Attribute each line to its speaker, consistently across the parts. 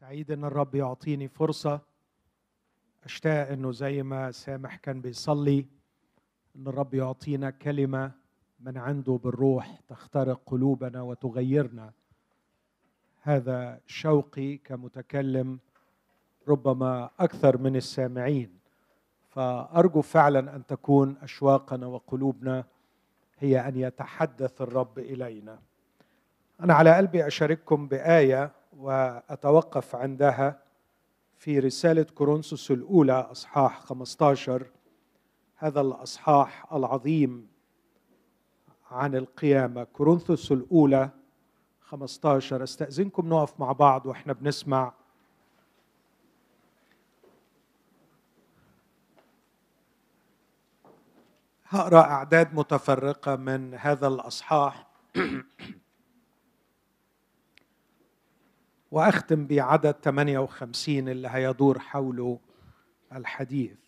Speaker 1: سعيد إن الرب يعطيني فرصة أشتاق إنه زي ما سامح كان بيصلي إن الرب يعطينا كلمة من عنده بالروح تخترق قلوبنا وتغيرنا. هذا شوقي كمتكلم ربما أكثر من السامعين. فأرجو فعلا أن تكون أشواقنا وقلوبنا هي أن يتحدث الرب إلينا. أنا على قلبي أشارككم بآية وأتوقف عندها في رسالة كورنثوس الأولى أصحاح 15 هذا الأصحاح العظيم عن القيامة. كورنثوس الأولى 15 أستأذنكم نقف مع بعض وإحنا بنسمع. هقرأ أعداد متفرقة من هذا الأصحاح. وأختم بعدد 58 اللي هيدور حوله الحديث.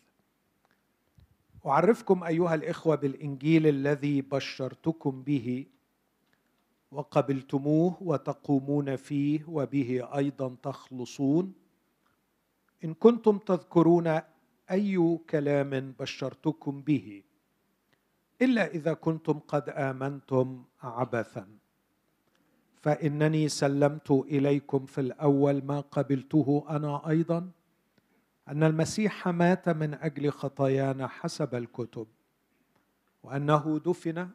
Speaker 1: أعرفكم أيها الإخوة بالإنجيل الذي بشرتكم به وقبلتموه وتقومون فيه وبه أيضا تخلصون. إن كنتم تذكرون أي كلام بشرتكم به إلا إذا كنتم قد آمنتم عبثا. فإنني سلمت إليكم في الأول ما قبلته أنا أيضا أن المسيح مات من أجل خطايانا حسب الكتب وأنه دفن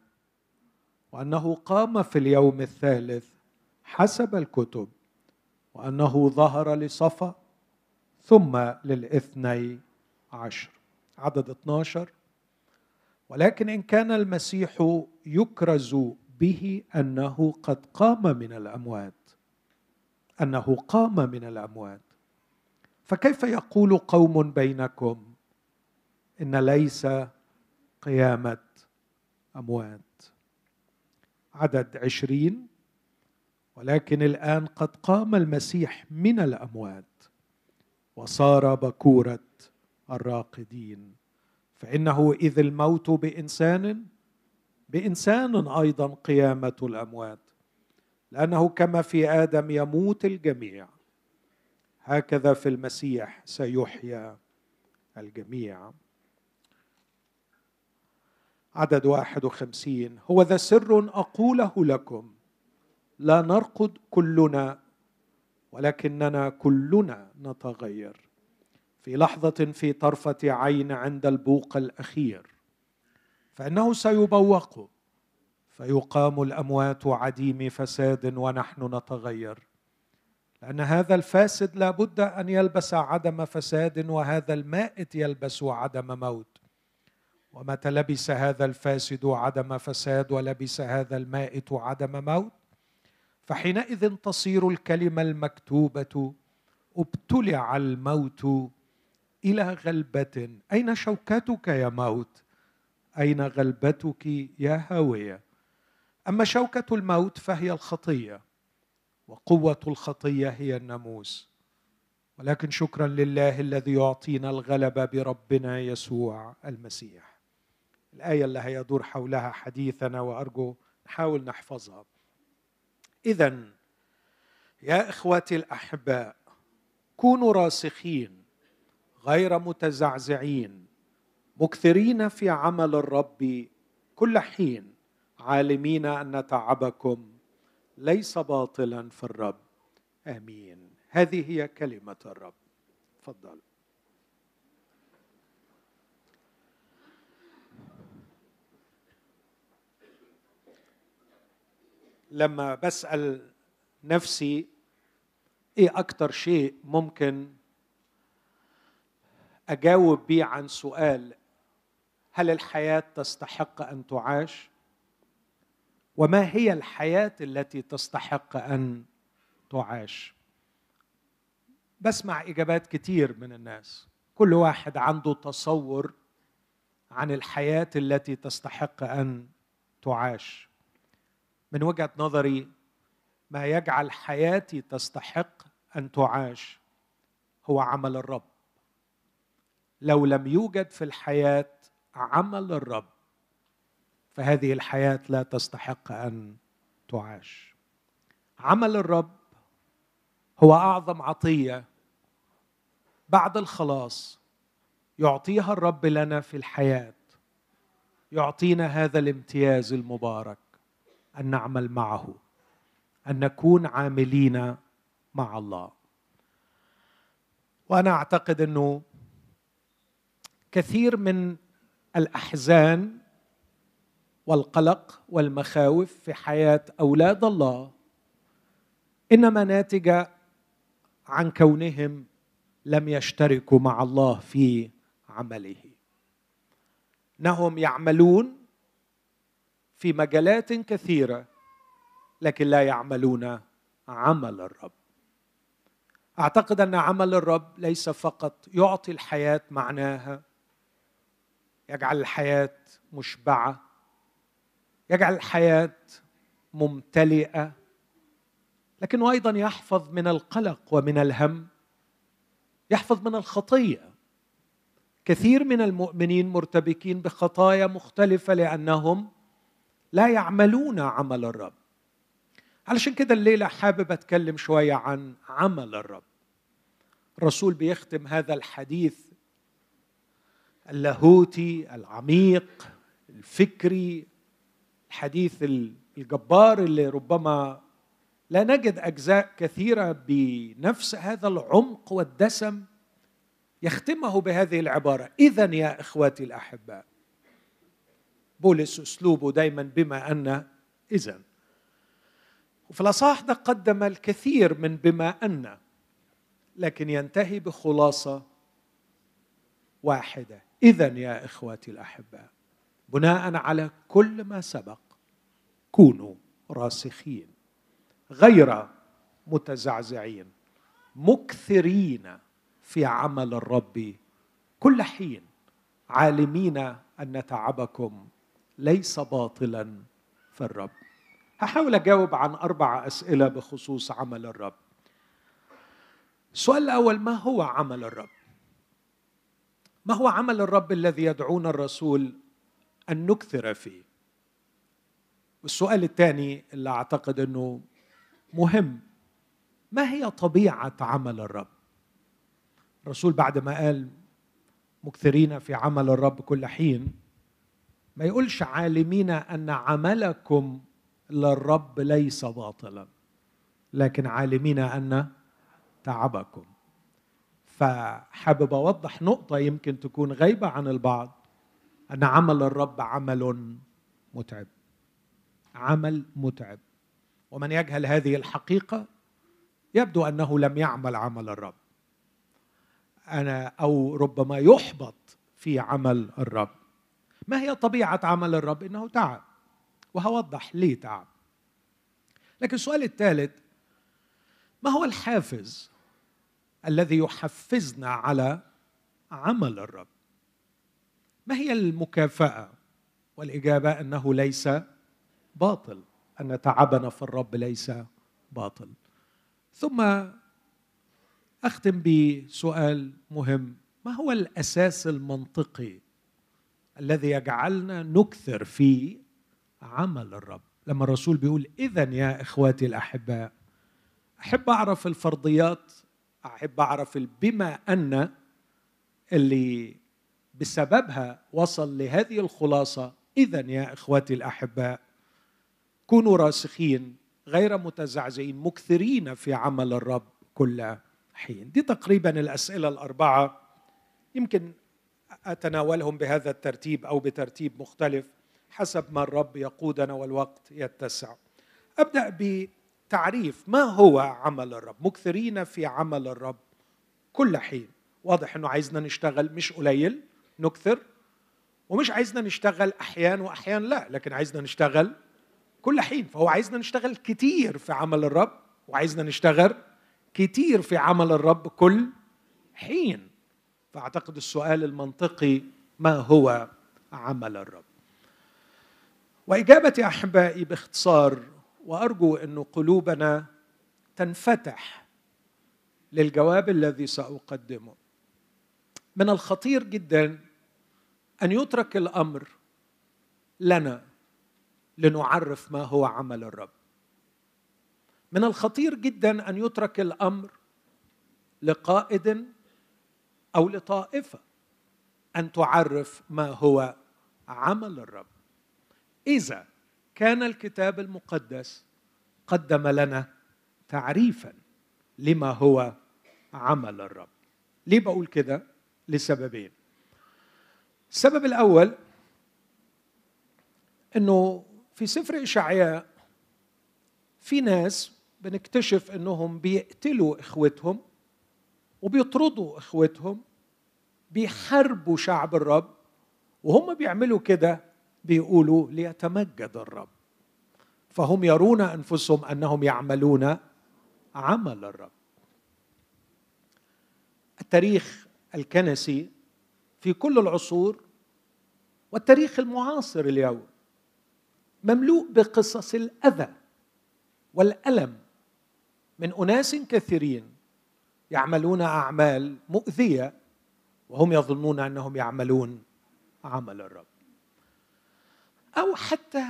Speaker 1: وأنه قام في اليوم الثالث حسب الكتب وأنه ظهر لصفا ثم للاثني عشر. عدد 12 ولكن إن كان المسيح يكرز به أنه قد قام من الأموات. أنه قام من الأموات. فكيف يقول قوم بينكم إن ليس قيامة أموات؟ عدد عشرين ولكن الآن قد قام المسيح من الأموات وصار بكورة الراقدين. فإنه إذ الموت بإنسان بإنسان أيضا قيامة الأموات لأنه كما في آدم يموت الجميع هكذا في المسيح سيحيا الجميع. عدد واحد وخمسين هو ذا سر أقوله لكم لا نرقد كلنا ولكننا كلنا نتغير. في لحظة في طرفة عين عند البوق الأخير. فإنه سيبوق. فيقام الأموات عديم فساد ونحن نتغير. لأن هذا الفاسد لا بد أن يلبس عدم فساد وهذا المائت يلبس عدم موت. ومتى لبس هذا الفاسد عدم فساد ولبس هذا المائت عدم موت؟ فحينئذ تصير الكلمة المكتوبة ابتلع الموت إلى غلبة. أين شوكتك يا موت؟ أين غلبتك يا هاوية؟ أما شوكة الموت فهي الخطية وقوة الخطية هي الناموس. ولكن شكرا لله الذي يعطينا الغلبه بربنا يسوع المسيح. الآية اللي هيدور حولها حديثنا وأرجو نحاول نحفظها. اذا يا إخوتي الأحباء كونوا راسخين غير متزعزعين. مكثرين في عمل الرب كل حين عالمين أن تعبكم ليس باطلا في الرب. آمين. هذه هي كلمة الرب. تفضل. لما بسأل نفسي إيه أكتر شيء ممكن أجاوب بيه عن سؤال هل الحياة تستحق أن تعاش؟ وما هي الحياة التي تستحق أن تعاش؟ بسمع إجابات كتير من الناس. كل واحد عنده تصور عن الحياة التي تستحق أن تعاش. من وجهة نظري ما يجعل حياتي تستحق أن تعاش هو عمل الرب. لو لم يوجد في الحياة عمل الرب فهذه الحياة لا تستحق أن تعاش. عمل الرب هو أعظم عطية بعد الخلاص يعطيها الرب لنا في الحياة. يعطينا هذا الامتياز المبارك أن نعمل معه أن نكون عاملين مع الله. وأنا أعتقد إنه كثير من الأحزان والقلق والمخاوف في حياة أولاد الله. إنما ناتجه عن كونهم لم يشتركوا مع الله في عمله. انهم يعملون في مجالات كثيرة لكن لا يعملون عمل الرب. أعتقد أن عمل الرب ليس فقط يعطي الحياة معناها يجعل الحياة مشبعة يجعل الحياة ممتلئة لكنه أيضا يحفظ من القلق ومن الهم يحفظ من الخطيه كثير من المؤمنين مرتبكين بخطايا مختلفة لأنهم لا يعملون عمل الرب. علشان كده الليلة حابب أتكلم شوية عن عمل الرب. الرسول بيختم هذا الحديث اللاهوتي العميق الفكري الحديث الجبار اللي ربما لا نجد أجزاء كثيرة بنفس هذا العمق والدسم يختمه بهذه العبارة. اذا يا إخواتي الأحباء بولس أسلوبه دايما بما ان اذا وفي الأصحاح ده قدم الكثير من بما أن لكن ينتهي بخلاصة واحدة. اذا يا إخواتي الاحباء بناء على كل ما سبق كونوا راسخين غير متزعزعين مكثرين في عمل الرب كل حين عالمين أن تعبكم ليس باطلا في الرب. هحاول أجاوب عن أربع أسئلة بخصوص عمل الرب. السؤال الأول ما هو عمل الرب؟ ما هو عمل الرب الذي يدعونا الرسول أن نكثر فيه؟ والسؤال الثاني اللي أعتقد إنه مهم ما هي طبيعة عمل الرب؟ الرسول بعد ما قال مكثرين في عمل الرب كل حين ما يقولش عالمين أن عملكم للرب ليس باطلا لكن عالمين أن تعبكم. فحابب أوضح نقطة يمكن تكون غايبة عن البعض. أن عمل الرب عمل متعب. عمل متعب. ومن يجهل هذه الحقيقة يبدو أنه لم يعمل عمل الرب. أنا أو ربما يحبط في عمل الرب. ما هي طبيعة عمل الرب؟ إنه تعب. وهوضح ليه تعب. لكن السؤال الثالث ما هو الحافز الذي يحفزنا على عمل الرب. ما هي المكافأة والإجابة أنه ليس باطل؟ أن تعبنا في الرب ليس باطل. ثم أختم بسؤال مهم. ما هو الأساس المنطقي الذي يجعلنا نكثر في عمل الرب؟ لما الرسول بيقول اذا يا إخواتي الأحباء أحب أعرف الفرضيات أحب أعرف بما أن اللي بسببها وصل لهذه الخلاصة. اذا يا إخواتي الأحباء كونوا راسخين غير متزعزعين مكثرين في عمل الرب كل حين. دي تقريبا الأسئلة الأربعة. يمكن أتناولهم بهذا الترتيب أو بترتيب مختلف حسب ما الرب يقودنا والوقت يتسع. أبدأ بتعريف ما هو عمل الرب؟ مكثرين في عمل الرب كل حين. واضح إنه عايزنا نشتغل مش قليل نكثر ومش عايزنا نشتغل أحيان وأحيان لا لكن عايزنا نشتغل كل حين. فهو عايزنا نشتغل كتير في عمل الرب وعايزنا نشتغل كتير في عمل الرب كل حين. فأعتقد السؤال المنطقي ما هو عمل الرب؟ وإجابتي أحبائي باختصار وأرجو أن قلوبنا تنفتح للجواب الذي سأقدمه. من الخطير جدا أن يترك الأمر لنا لنعرف ما هو عمل الرب. من الخطير جدا أن يترك الأمر لقائد أو لطائفة أن تعرف ما هو عمل الرب. إذا كان الكتاب المقدس قدم لنا تعريفا لما هو عمل الرب. ليه بقول كده؟ لسببين. السبب الأول إنه في سفر إشعياء في ناس بنكتشف إنهم بيقتلوا إخوتهم وبيطردوا إخوتهم بيحاربوا شعب الرب وهم بيعملوا كده بيقولوا ليتمجد الرب. فهم يرون أنفسهم أنهم يعملون عمل الرب. التاريخ الكنسي في كل العصور والتاريخ المعاصر اليوم مملوء بقصص الأذى والألم من أناس كثيرين يعملون أعمال مؤذية وهم يظنون أنهم يعملون عمل الرب. أو حتى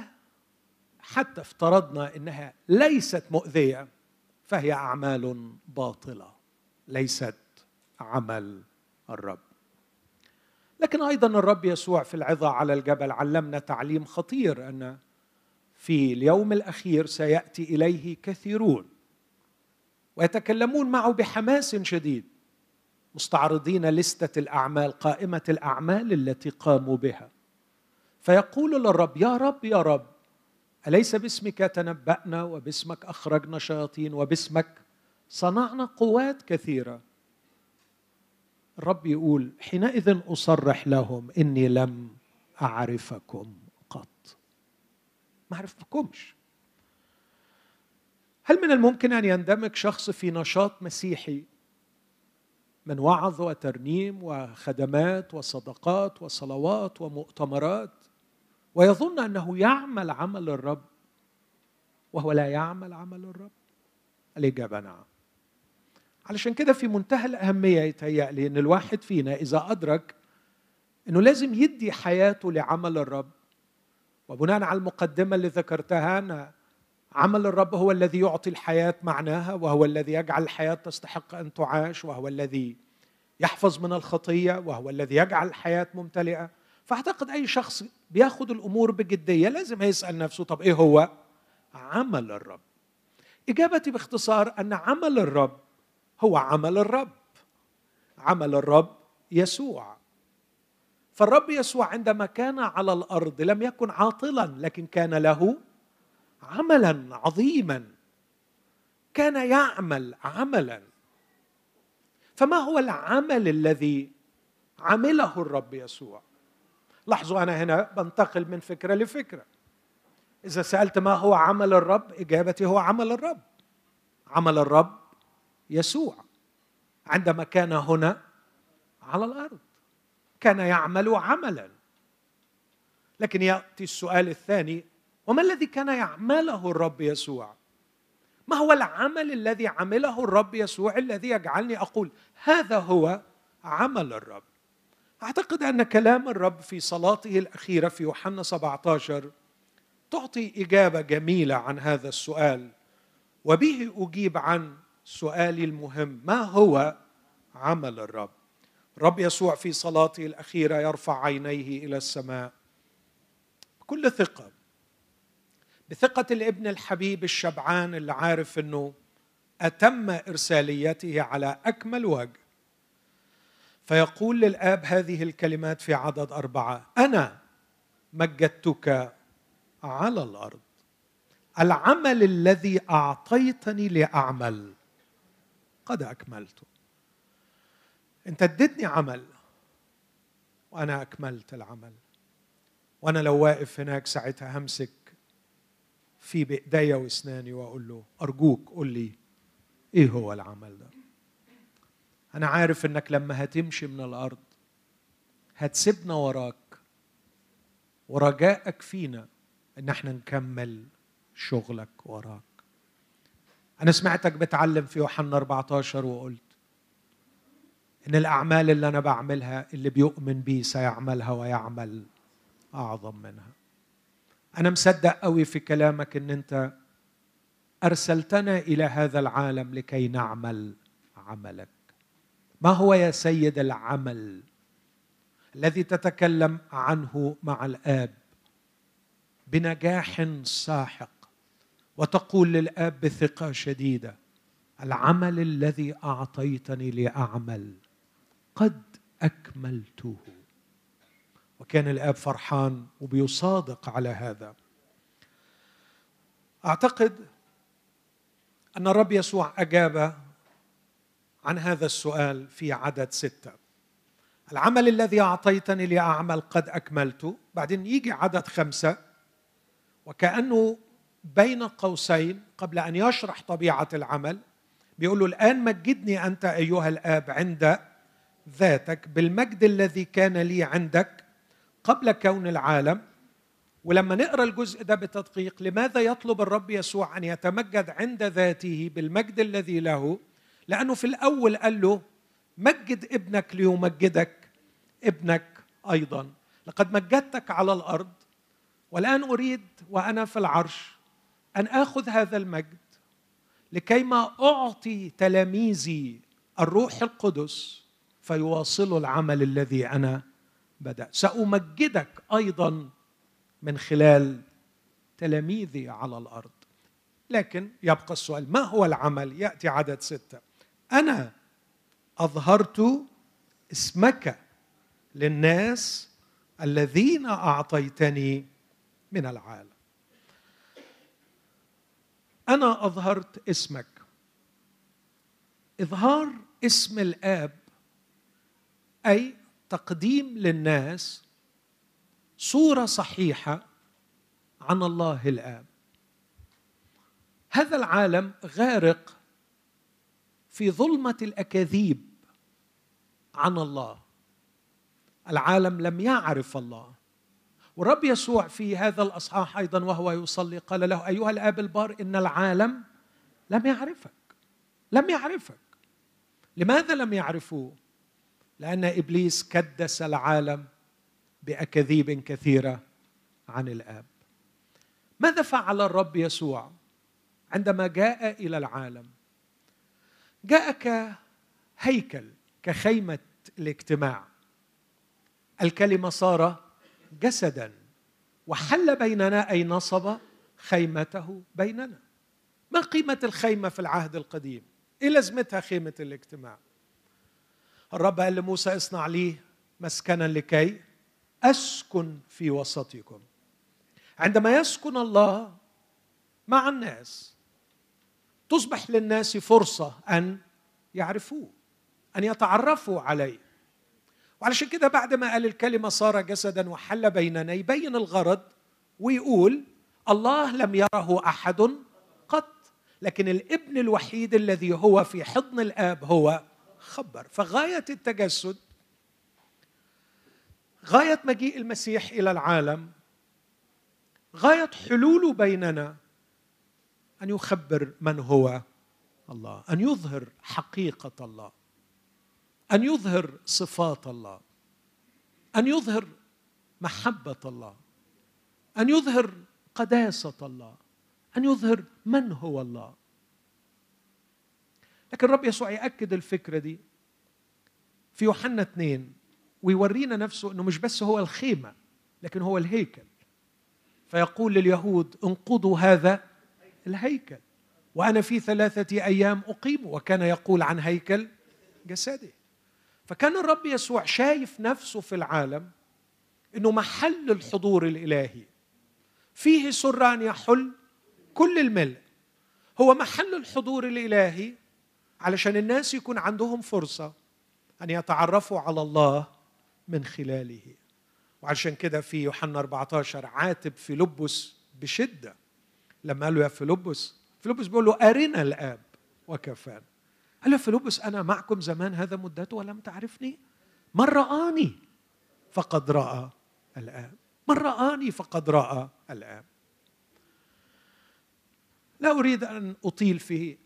Speaker 1: حتى افترضنا إنها ليست مؤذية فهي أعمال باطلة ليست عمل الرب. لكن أيضا الرب يسوع في العظة على الجبل علمنا تعليم خطير أن في اليوم الأخير سيأتي إليه كثيرون ويتكلمون معه بحماس شديد مستعرضين لستة الأعمال قائمة الأعمال التي قاموا بها. فيقول للرب يا رب يا رب أليس باسمك تنبأنا وباسمك أخرجنا شياطين وباسمك صنعنا قوات كثيرة? الرب يقول حينئذ أصرح لهم إني لم أعرفكم قط. ما عرفتكمش. هل من الممكن أن يندمج شخص في نشاط مسيحي من وعظ وترنيم وخدمات وصدقات وصلوات ومؤتمرات ويظن أنه يعمل عمل الرب وهو لا يعمل عمل الرب. الإجابة نعم. علشان كده في منتهى الأهمية يتهيألي إن الواحد فينا إذا أدرك إنه لازم يدي حياته لعمل الرب. وبناء على المقدمة اللي ذكرتها أنا عمل الرب هو الذي يعطي الحياة معناها وهو الذي يجعل الحياة تستحق أن تعاش وهو الذي يحفظ من الخطية وهو الذي يجعل الحياة ممتلئة. فاعتقد أي شخص بياخد الأمور بجدية لازم يسأل نفسه طب إيه هو؟ عمل الرب. إجابتي باختصار أن عمل الرب هو عمل الرب. عمل الرب يسوع. فالرب يسوع عندما كان على الأرض لم يكن عاطلا لكن كان له عملا عظيما. كان يعمل عملا. فما هو العمل الذي عمله الرب يسوع؟ لاحظوا أنا هنا بنتقل من فكرة لفكرة. إذا سألت ما هو عمل الرب إجابتي هو عمل الرب. عمل الرب يسوع. عندما كان هنا على الأرض كان يعمل عملا. لكن يأتي السؤال الثاني وما الذي كان يعمله الرب يسوع؟ ما هو العمل الذي عمله الرب يسوع الذي يجعلني أقول هذا هو عمل الرب؟ أعتقد أن كلام الرب في صلاته الأخيرة في يوحنا 17 تعطي إجابة جميلة عن هذا السؤال وبه أجيب عن سؤالي المهم ما هو عمل الرب؟ الرب يسوع في صلاته الأخيرة يرفع عينيه إلى السماء بكل ثقة بثقة الابن الحبيب الشبعان اللي عارف إنه أتم إرساليته على أكمل وجه. فيقول للآب هذه الكلمات في عدد أربعة. أنا مجدتك على الأرض. العمل الذي أعطيتني لأعمل قد اكملته أنت اديتني عمل وأنا أكملت العمل. وأنا لو واقف هناك ساعتها همسك في بإيديا وأسناني وأقول له أرجوك قول لي إيه هو العمل ده؟ أنا عارف إنك لما هتمشي من الأرض هتسيبنا وراك. ورجائك فينا إن إحنا نكمل شغلك وراك. أنا سمعتك بتعلم في يوحنا 14 وقلت إن الأعمال اللي أنا بعملها اللي بيؤمن بي سيعملها ويعمل أعظم منها. أنا مصدق قوي في كلامك إن أنت أرسلتنا إلى هذا العالم لكي نعمل عملك. ما هو يا سيد العمل الذي تتكلم عنه مع الآب بنجاح ساحق وتقول للآب بثقة شديدة العمل الذي أعطيتني لأعمل قد أكملته. وكان الآب فرحان وبيصادق على هذا. أعتقد أن الرب يسوع أجاب عن هذا السؤال في عدد ستة. العمل الذي أعطيتني لأعمل قد اكملته بعدين يجي عدد خمسة. وكأنه بين قوسين قبل أن يشرح طبيعة العمل. بيقول له الآن مجدني أنت أيها الآب عند ذاتك بالمجد الذي كان لي عندك قبل كون العالم. ولما نقرأ الجزء ده بتدقيق لماذا يطلب الرب يسوع أن يتمجد عند ذاته بالمجد الذي له؟ لأنه في الأول قال له مجد ابنك ليمجدك ابنك أيضا. لقد مجدتك على الأرض. والآن أريد وأنا في العرش أن آخذ هذا المجد لكيما أعطي تلاميذي الروح القدس فيواصلوا العمل الذي أنا بدات سأمجدك أيضا من خلال تلاميذي على الأرض. لكن يبقى السؤال ما هو العمل؟ يأتي عدد ستة. أنا أظهرت اسمك للناس الذين أعطيتني من العالم. أنا أظهرت اسمك. إظهار اسم الآب أي تقديم للناس صورة صحيحة عن الله الآب. هذا العالم غارق في ظلمة الأكاذيب عن الله. العالم لم يعرف الله. والرب يسوع في هذا الأصحاح أيضا وهو يصلي قال له أيها الآب البار إن العالم لم يعرفك لم يعرفك. لماذا لم يعرفوه؟ لأن إبليس كدس العالم بأكاذيب كثيرة عن الآب. ماذا فعل الرب يسوع عندما جاء إلى العالم؟ جاء كهيكل كخيمة الاجتماع. الكلمة صار جسدا وحل بيننا أي نصب خيمته بيننا. ما قيمة الخيمة في العهد القديم؟ إيه لازمتها خيمة الاجتماع؟ الرب قال لموسى اصنع لي مسكنا لكي أسكن في وسطكم. عندما يسكن الله مع الناس تصبح للناس فرصة أن يعرفوه أن يتعرفوا عليه. وعلشان كده بعد ما قال الكلمة صار جسدا وحل بيننا يبين الغرض ويقول الله لم يره أحد قط لكن الابن الوحيد الذي هو في حضن الآب هو خبر. فغاية التجسد غاية مجيء المسيح إلى العالم غاية حلوله بيننا أن يخبر من هو الله أن يظهر حقيقة الله أن يظهر صفات الله أن يظهر محبة الله أن يظهر قداسة الله أن يظهر من هو الله. لكن الرب يسوع يأكد الفكرة دي في يوحنا اثنين ويورينا نفسه إنه مش بس هو الخيمة لكن هو الهيكل. فيقول لليهود انقضوا هذا الهيكل. وأنا في ثلاثة أيام أقيم وكان يقول عن هيكل جسده. فكان الرب يسوع شايف نفسه في العالم إنه محل الحضور الإلهي. فيه سر ان يحل كل الملء. هو محل الحضور الإلهي علشان الناس يكون عندهم فرصة أن يتعرفوا على الله من خلاله. وعشان كده في يوحنا 14 عاتب فيلبس بشدة. لما قال له يا فيلبس فيلبس بيقول له أرنا الآب وكفانا. قال له فيلبس أنا معكم زمان هذا مدته ولم تعرفني. من رآني فقد رأى الآب. من رآني فقد رأى الآب. لا أريد أن أطيل في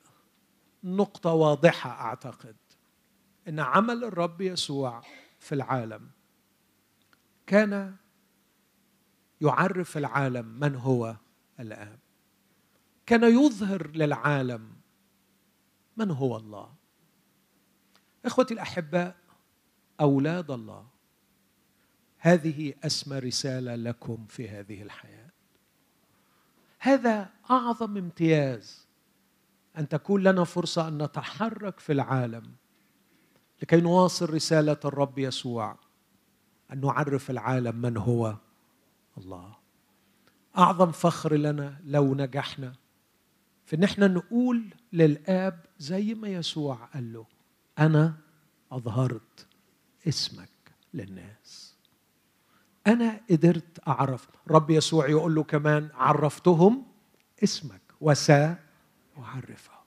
Speaker 1: نقطة واضحة أعتقد أن عمل الرب يسوع في العالم كان يعرف العالم من هو الآب. كان يظهر للعالم من هو الله؟ إخوتي الاحباء أولاد الله. هذه أسمى رسالة لكم في هذه الحياة. هذا أعظم امتياز أن تكون لنا فرصة أن نتحرك في العالم لكي نواصل رسالة الرب يسوع أن نعرف العالم من هو الله. أعظم فخر لنا لو نجحنا في إن إحنا نقول للآب زي ما يسوع قال له أنا أظهرت اسمك للناس. أنا قدرت أعرف. رب يسوع يقول له كمان عرفتهم اسمك وسأعرفهم.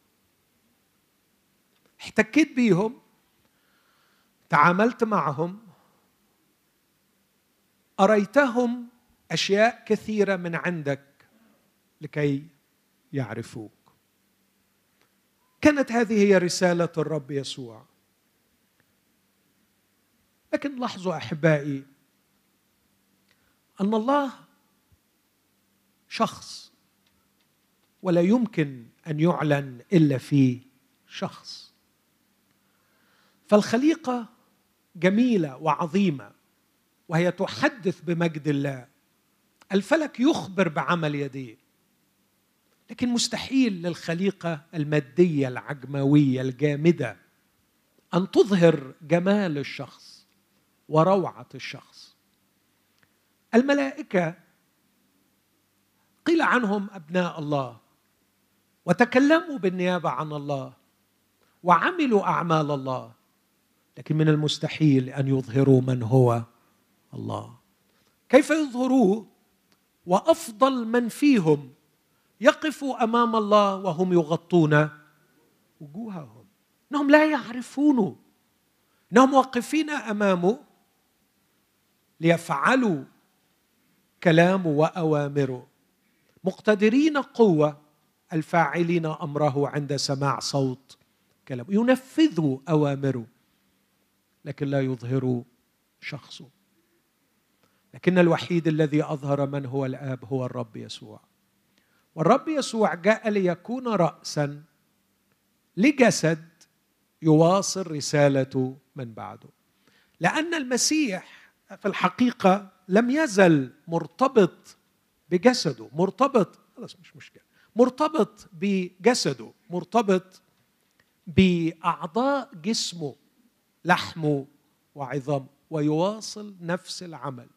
Speaker 1: احتكيت بيهم تعاملت معهم أريتهم أشياء كثيرة من عندك لكي يعرفوك. كانت هذه هي رسالة الرب يسوع. لكن لاحظوا أحبائي أن الله شخص ولا يمكن أن يعلن إلا في شخص. فالخليقة جميلة وعظيمة وهي تحدث بمجد الله. الفلك يخبر بعمل يديه. لكن مستحيل للخليقة المادية العجموية الجامدة أن تظهر جمال الشخص وروعة الشخص. الملائكة قيل عنهم أبناء الله وتكلموا بالنيابة عن الله وعملوا أعمال الله لكن من المستحيل أن يظهروا من هو الله. كيف يظهروه؟ وأفضل من فيهم يقفوا أمام الله وهم يغطون وجوههم. إنهم لا يعرفونه إنهم واقفين أمامه ليفعلوا كلامه وأوامره. مقتدرين قوة الفاعلين أمره عند سماع صوت كلامه. ينفذوا أوامره لكن لا يظهروا شخصه. لكن الوحيد الذي أظهر من هو الآب هو الرب يسوع. والرب يسوع جاء ليكون راسا لجسد يواصل رسالته من بعده. لأن المسيح في الحقيقة لم يزل مرتبط بجسده مرتبط خلاص مش مشكلة مرتبط بجسده مرتبط بأعضاء جسمه لحمه وعظامه ويواصل نفس العمل.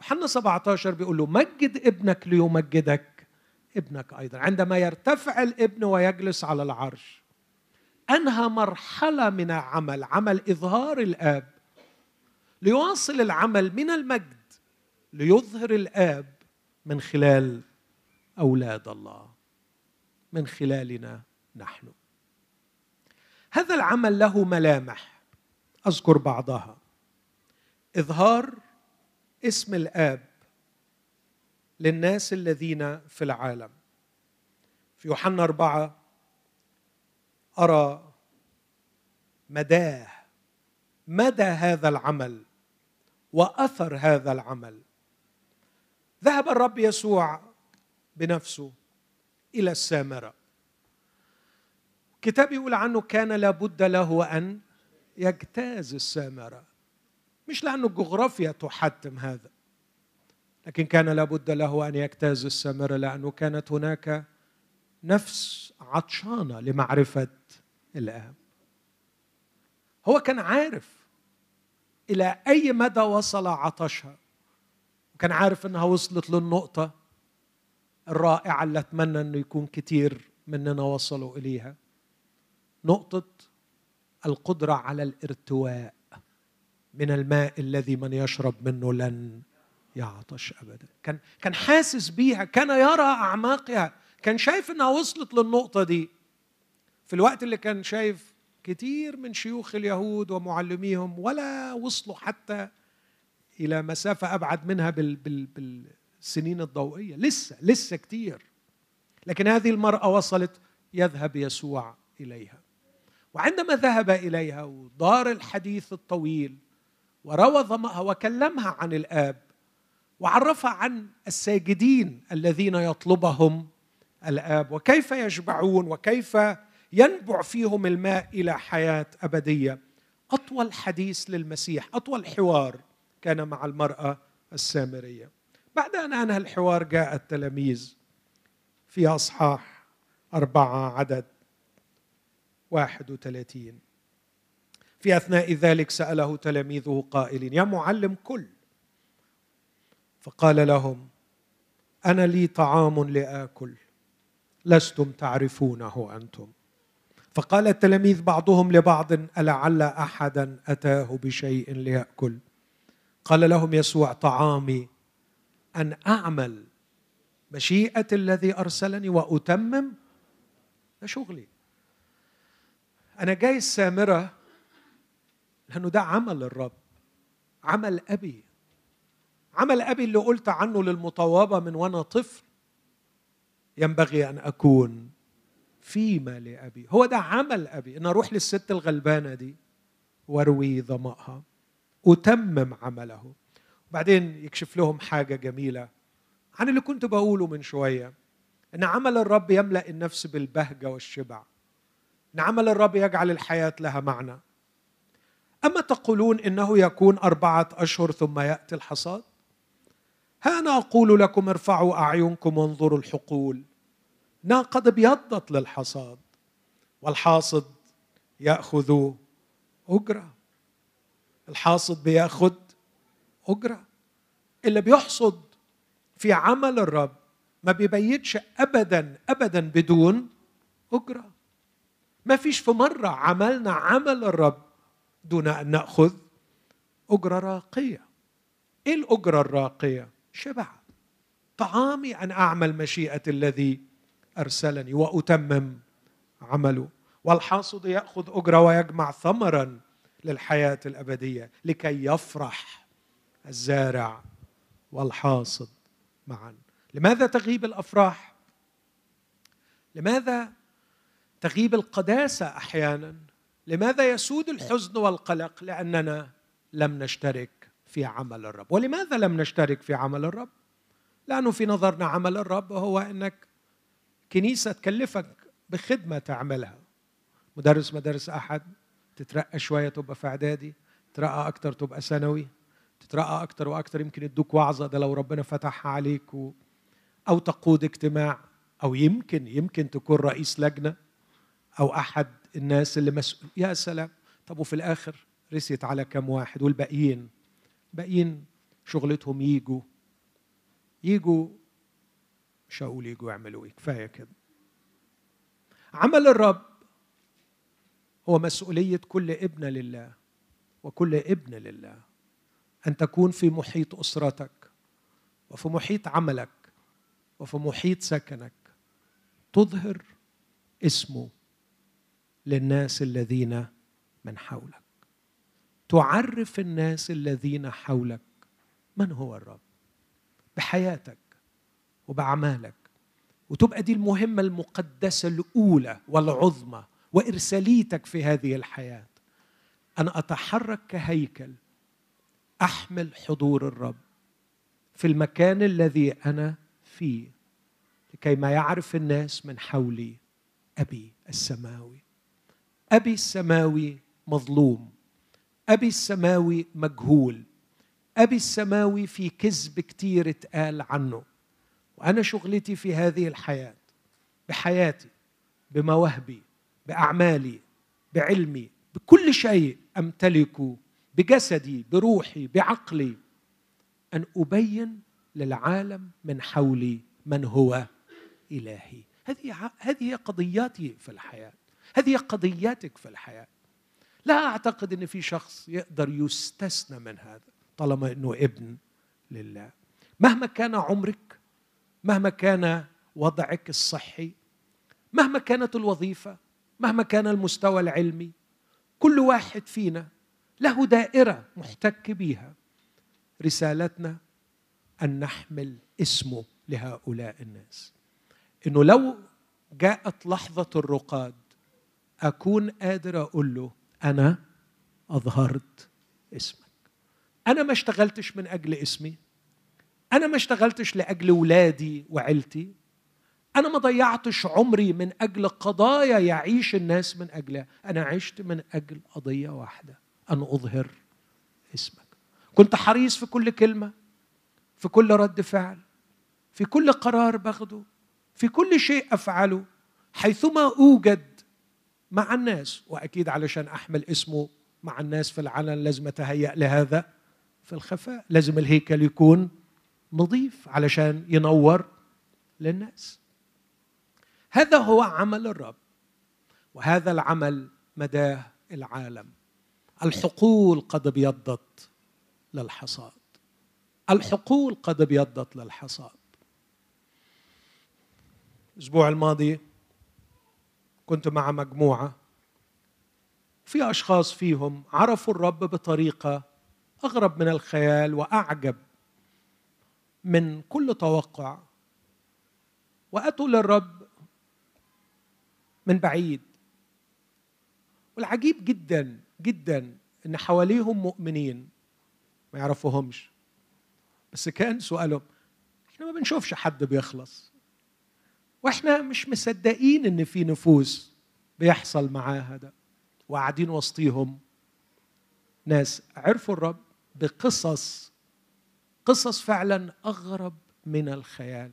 Speaker 1: يوحنا 17 بيقول له مجد ابنك ليمجدك ابنك أيضا. عندما يرتفع الابن ويجلس على العرش أنهى مرحلة من العمل عمل إظهار الآب ليواصل العمل من المجد ليظهر الآب من خلال أولاد الله من خلالنا نحن. هذا العمل له ملامح أذكر بعضها. إظهار اسم الآب للناس الذين في العالم. في يوحنا أربعة أرى مداه مدى هذا العمل وأثر هذا العمل. ذهب الرب يسوع بنفسه إلى السامرة. الكتاب يقول عنه كان لابد له أن يجتاز السامرة مش لأن الجغرافيا تحتم هذا. لكن كان لابد له أن يجتاز السامرة لأنه كانت هناك نفس عطشانة لمعرفة الآب. هو كان عارف إلى أي مدى وصل عطشها وكان عارف أنها وصلت للنقطة الرائعة اللي أتمنى أنه يكون كتير مننا وصلوا إليها. نقطة القدرة على الارتواء من الماء الذي من يشرب منه لن يعطش ابدا. كان كان حاسس بيها كان يرى أعماقها. كان شايف إنها وصلت للنقطة دي. في الوقت اللي كان شايف كتير من شيوخ اليهود ومعلميهم ولا وصلوا حتى إلى مسافة أبعد منها بال بال بالسنين الضوئية. لسه لسه كتير. لكن هذه المرأة وصلت يذهب يسوع إليها. وعندما ذهب إليها ودار الحديث الطويل وروى وكلمها عن الآب وعرفها عن الساجدين الذين يطلبهم الآب وكيف يشبعون وكيف ينبع فيهم الماء إلى حياة أبدية. أطول حديث للمسيح أطول حوار كان مع المرأة السامرية. بعد أن أنهى الحوار جاء التلاميذ في أصحاح أربعة عدد واحد وثلاثين. في أثناء ذلك سأله تلاميذه قائلين يا معلم كل فقال لهم أنا لي طعام لآكل لستم تعرفونه أنتم. فقال التلاميذ بعضهم لبعض ألعل أحدا أتاه بشيء ليأكل؟ قال لهم يسوع طعامي أن أعمل مشيئة الذي أرسلني وأتمم ده شغلي أنا جاي السامرة لأنه ده عمل الرب عمل أبي. عمل أبي اللي قلت عنه للمطوبة من وأنا طفل. ينبغي أن أكون فيما لأبي. هو ده عمل أبي. أن أروح للست الغلبانة دي وأروي ظمأها. أتمم عمله. وبعدين يكشف لهم حاجة جميلة عن اللي كنت بقوله من شوية. أن عمل الرب يملأ النفس بالبهجة والشبع. أن عمل الرب يجعل الحياة لها معنى. أما تقولون إنه يكون أربعة أشهر ثم يأتي الحصاد؟ ها أنا أقول لكم ارفعوا أعينكم وانظروا الحقول. انها قد ابيضت للحصاد والحاصد يأخذ أجرة. الحاصد بيأخذ أجرة. اللي بيحصد في عمل الرب ما بيبيتش ابدا ابدا بدون أجرة. ما فيش في مرة عملنا عمل الرب دون أن نأخذ أجرة راقية. إيه الأجرة الراقية؟ شبع. طعامي أن أعمل مشيئة الذي أرسلني وأتمم عمله. والحاصد يأخذ أجرة ويجمع ثمرا للحياة الأبدية لكي يفرح الزارع والحاصد معا. لماذا تغيب الأفراح؟ لماذا تغيب القداسة أحيانا؟ لماذا يسود الحزن والقلق؟ لأننا لم نشترك في عمل الرب. ولماذا لم نشترك في عمل الرب؟ لأنه في نظرنا عمل الرب هو إنك كنيسة تكلفك بخدمة تعملها. مدرس مدارس أحد تترقى شوية تبقى في إعدادي تترقى أكتر تبقى ثانوي تترقى أكتر وأكتر يمكن يدوك وعظة ده لو ربنا فتحها عليك و... أو تقود اجتماع أو يمكن يمكن تكون رئيس لجنة أو أحد الناس اللي مسؤول يا سلام. طب وفي الآخر رسيت على كم واحد والباقيين؟ باقيين شغلتهم يجوا يجوا مش هقول يجوا يعملوا إيه؟ كفاية كده. عمل الرب هو مسؤولية كل ابن لله وكل ابن لله أن تكون في محيط أسرتك وفي محيط عملك وفي محيط سكنك. تظهر اسمه للناس الذين من حولك. تعرف الناس الذين حولك من هو الرب؟ بحياتك وبأعمالك. وتبقى دي المهمة المقدسة الأولى والعظمى وإرساليتك في هذه الحياة. أن أتحرك كهيكل أحمل حضور الرب في المكان الذي أنا فيه لكي ما يعرف الناس من حولي أبي السماوي. أبي السماوي مظلوم. أبي السماوي مجهول. أبي السماوي في كذب كتير اتقال عنه. وأنا شغلتي في هذه الحياة بحياتي بمواهبي بأعمالي بعلمي بكل شيء امتلكه بجسدي بروحي بعقلي أن أبين للعالم من حولي من هو إلهي. هذه هذه قضياتي في الحياة. هذه قضياتك في الحياة. لا أعتقد إن في شخص يقدر يستثنى من هذا طالما إنه ابن لله. مهما كان عمرك مهما كان وضعك الصحي مهما كانت الوظيفة مهما كان المستوى العلمي كل واحد فينا له دائرة محتك بيها. رسالتنا أن نحمل اسمه لهؤلاء الناس. إنه لو جاءت لحظة الرقاد أكون قادر أقول له أنا أظهرت اسمك. أنا ما اشتغلتش من أجل اسمي. أنا ما اشتغلتش لأجل ولادي وعيلتي. أنا ما ضيعتش عمري من أجل قضايا يعيش الناس من أجلها. أنا عشت من أجل قضية واحدة أن أظهر اسمك. كنت حريص في كل كلمة في كل رد فعل في كل قرار باخده في كل شيء أفعله. حيثما أوجد مع الناس. وأكيد علشان أحمل اسمه مع الناس في العلن لازم أتهيأ لهذا. في الخفاء لازم الهيكل يكون نظيف علشان ينور للناس. هذا هو عمل الرب وهذا العمل مداه العالم. الحقول قد أبيضت للحصاد. الحقول قد أبيضت للحصاد. الأسبوع الماضي كنت مع مجموعة في أشخاص فيهم عرفوا الرب بطريقة أغرب من الخيال وأعجب من كل توقع. وأتوا للرب من بعيد. والعجيب جدا جدا إن حواليهم مؤمنين ما يعرفوهمش. بس كان سؤالهم إحنا ما بنشوفش حد بيخلص. وإحنا مش مصدقين إن في نفوس بيحصل معاها ده وقاعدين وسطيهم ناس. عرفوا الرب بقصص قصص فعلا أغرب من الخيال.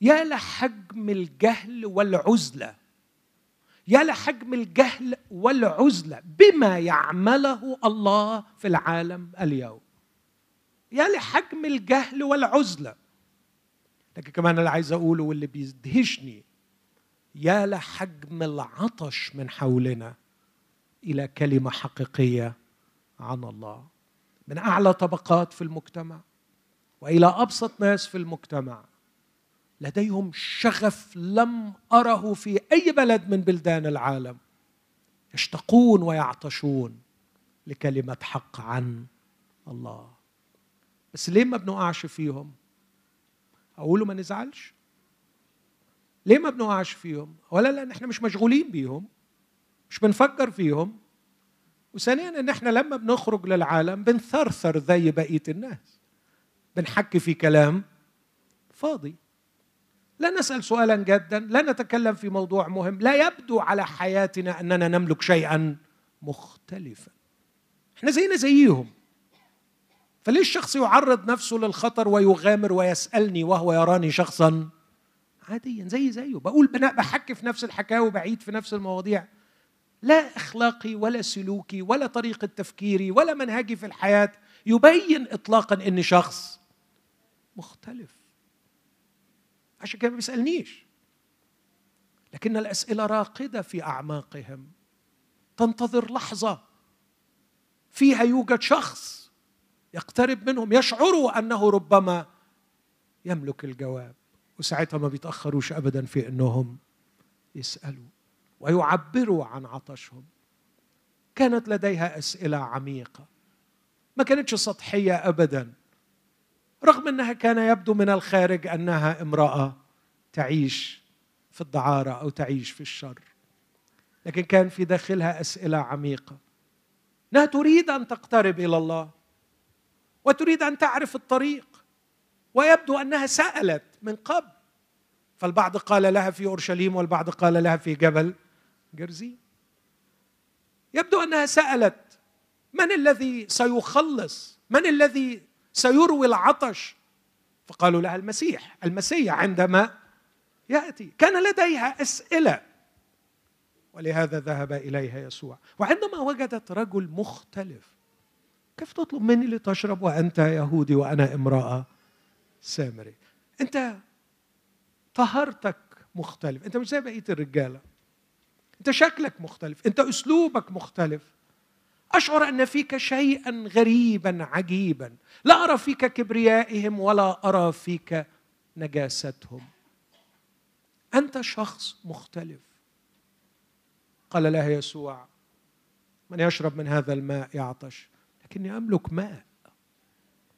Speaker 1: يا لحجم الجهل والعزلة يا لحجم الجهل والعزلة بما يعمله الله في العالم اليوم. يا لحجم الجهل والعزلة لكن كمان اللي عايز أقوله واللي بيدهشني يا لحجم العطش من حولنا إلى كلمة حقيقية عن الله. من أعلى طبقات في المجتمع وإلى أبسط ناس في المجتمع لديهم شغف لم أره في أي بلد من بلدان العالم يشتقون ويعطشون لكلمة حق عن الله. بس ليه ما بنقعش فيهم؟ أقوله ما نزعلش. ليه ما بنقعش فيهم؟ ولا لأن إحنا مش مشغولين بيهم مش بنفكر فيهم. وثانيا إن إحنا لما بنخرج للعالم بنثرثر زي بقية الناس. بنحكي في كلام فاضي. لا نسأل سؤالا جادا لا نتكلم في موضوع مهم لا يبدو على حياتنا أننا نملك شيئا مختلفا. إحنا زينا زيهم. فليه الشخص يعرض نفسه للخطر ويغامر ويسألني وهو يراني شخصا؟ عاديا زي زيه. بقول بحكي في نفس الحكاية وبعيد في نفس المواضيع. لا أخلاقي ولا سلوكي ولا طريقة تفكيري ولا منهجي في الحياة يبين اطلاقا إني شخص مختلف. عشان كده ما بيسألنيش. لكن الأسئلة راقدة في أعماقهم. تنتظر لحظة فيها يوجد شخص يقترب منهم يشعروا أنه ربما يملك الجواب. وساعتها ما بيتأخروش ابدا في إنهم يسألوا ويعبروا عن عطشهم. كانت لديها أسئلة عميقة. ما كانتش سطحية ابدا رغم أنها كان يبدو من الخارج أنها امرأة تعيش في الدعارة أو تعيش في الشر. لكن كان في داخلها أسئلة عميقة. انها تريد أن تقترب إلى الله. وتريد أن تعرف الطريق. ويبدو أنها سألت من قبل. فالبعض قال لها في أورشليم والبعض قال لها في جبل جرزيم يبدو أنها سألت من الذي سيخلص؟ من الذي سيروي العطش؟ فقالوا لها المسيح. المسيح عندما يأتي. كان لديها أسئلة. ولهذا ذهب إليها يسوع. وعندما وجدت رجل مختلف كيف تطلب مني لتشرب وأنت يهودي وأنا امرأة سامري؟ أنت طهارتك مختلف أنت مش زي بقية الرجالة. أنت شكلك مختلف أنت أسلوبك مختلف. أشعر أن فيك شيئا غريبا عجيبا. لا أرى فيك كبريائهم ولا أرى فيك نجاستهم. أنت شخص مختلف. قال لها يسوع من يشرب من هذا الماء يعطش. لكني أملك ماء.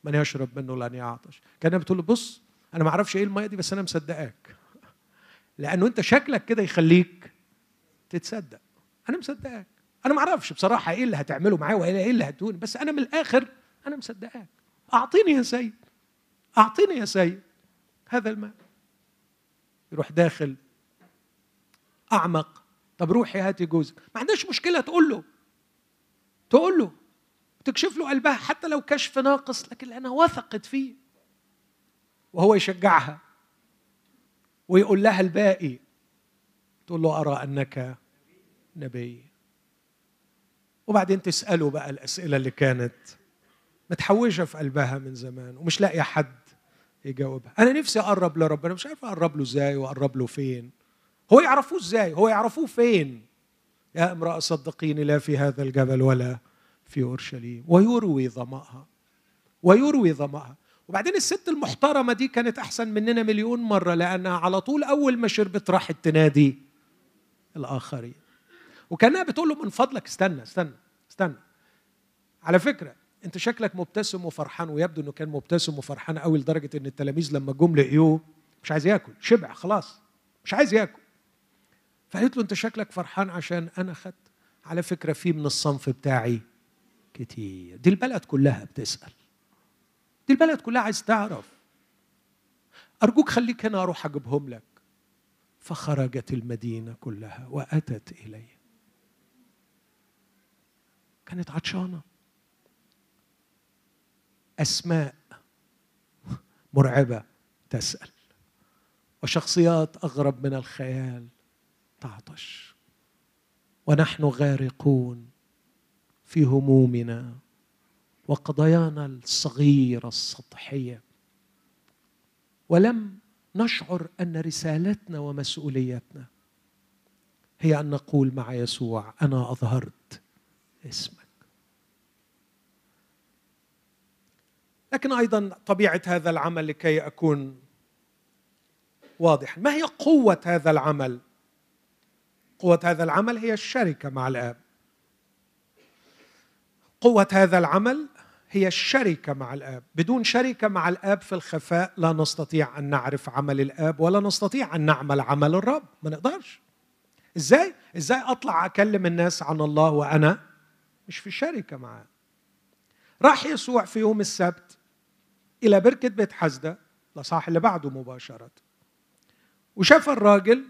Speaker 1: من يشرب منه لن يعطش. كان بتقول له بص أنا ما أعرفش إيه الماء دي بس أنا مصدقاك. لأنه أنت شكلك كده يخليك تتصدق. أنا مصدقاك. أنا ما أعرفش بصراحة إيه اللي هتعمله معايا وإيه إيه اللي هتقول بس أنا من الآخر أنا مصدقاك. أعطيني يا سيد. أعطيني يا سيد هذا الماء. يروح داخل أعمق. طب روحي هاتي جوزك ما عندهاش مشكلة تقول له. تقول له. تكشف له قلبها حتى لو كشف ناقص لكن لأنها وثقت فيه. وهو يشجعها ويقول لها الباقي. تقول له أرى أنك نبي. وبعدين تسأله بقى الأسئلة اللي كانت متحوجة في قلبها من زمان ومش لاقية حد يجاوبها. أنا نفسي أقرب لربنا مش عارف أقرب له إزاي وأقرب له فين. هو يعرفوه إزاي؟ هو يعرفوه فين؟ يا امرأة صدقيني لا في هذا الجبل ولا في أورشليم ويروي ظمأها ويروي ظمأها. وبعدين الست المحترمة دي كانت أحسن مننا مليون مرة لانها على طول أول ما شربت راحت تنادي الآخرين. وكأنها بتقول له من فضلك استنى استنى استنى. على فكرة أنت شكلك مبتسم وفرحان ويبدو إنه كان مبتسم وفرحان قوي لدرجة إن التلاميذ لما جم لقيوه مش عايز ياكل شبع خلاص مش عايز ياكل. فقالت له أنت شكلك فرحان عشان أنا خدت على فكرة في من الصنف بتاعي كتير. دي البلد كلها بتسأل. دي البلد كلها عايز تعرف. أرجوك خليك هنا أروح أجيبهم لك. فخرجت المدينة كلها وأتت اليه كانت عطشانة. أسماء مرعبة تسأل. وشخصيات أغرب من الخيال تعطش. ونحن غارقون. في همومنا وقضايانا الصغيرة السطحية. ولم نشعر أن رسالتنا ومسؤوليتنا هي أن نقول مع يسوع أنا أظهرت اسمك. لكن أيضا طبيعة هذا العمل لكي أكون واضحا. ما هي قوة هذا العمل؟ قوة هذا العمل هي الشركة مع الآب. قوة هذا العمل هي الشركة مع الآب. بدون شركة مع الآب في الخفاء لا نستطيع أن نعرف عمل الآب ولا نستطيع أن نعمل عمل الرب. ما نقدرش. إزاي؟ إزاي أطلع أكلم الناس عن الله وأنا مش في شركه معاه؟ راح يسوع في يوم السبت إلى بركة بيت حزدة الاصحاح اللي بعده مباشرة. وشاف الراجل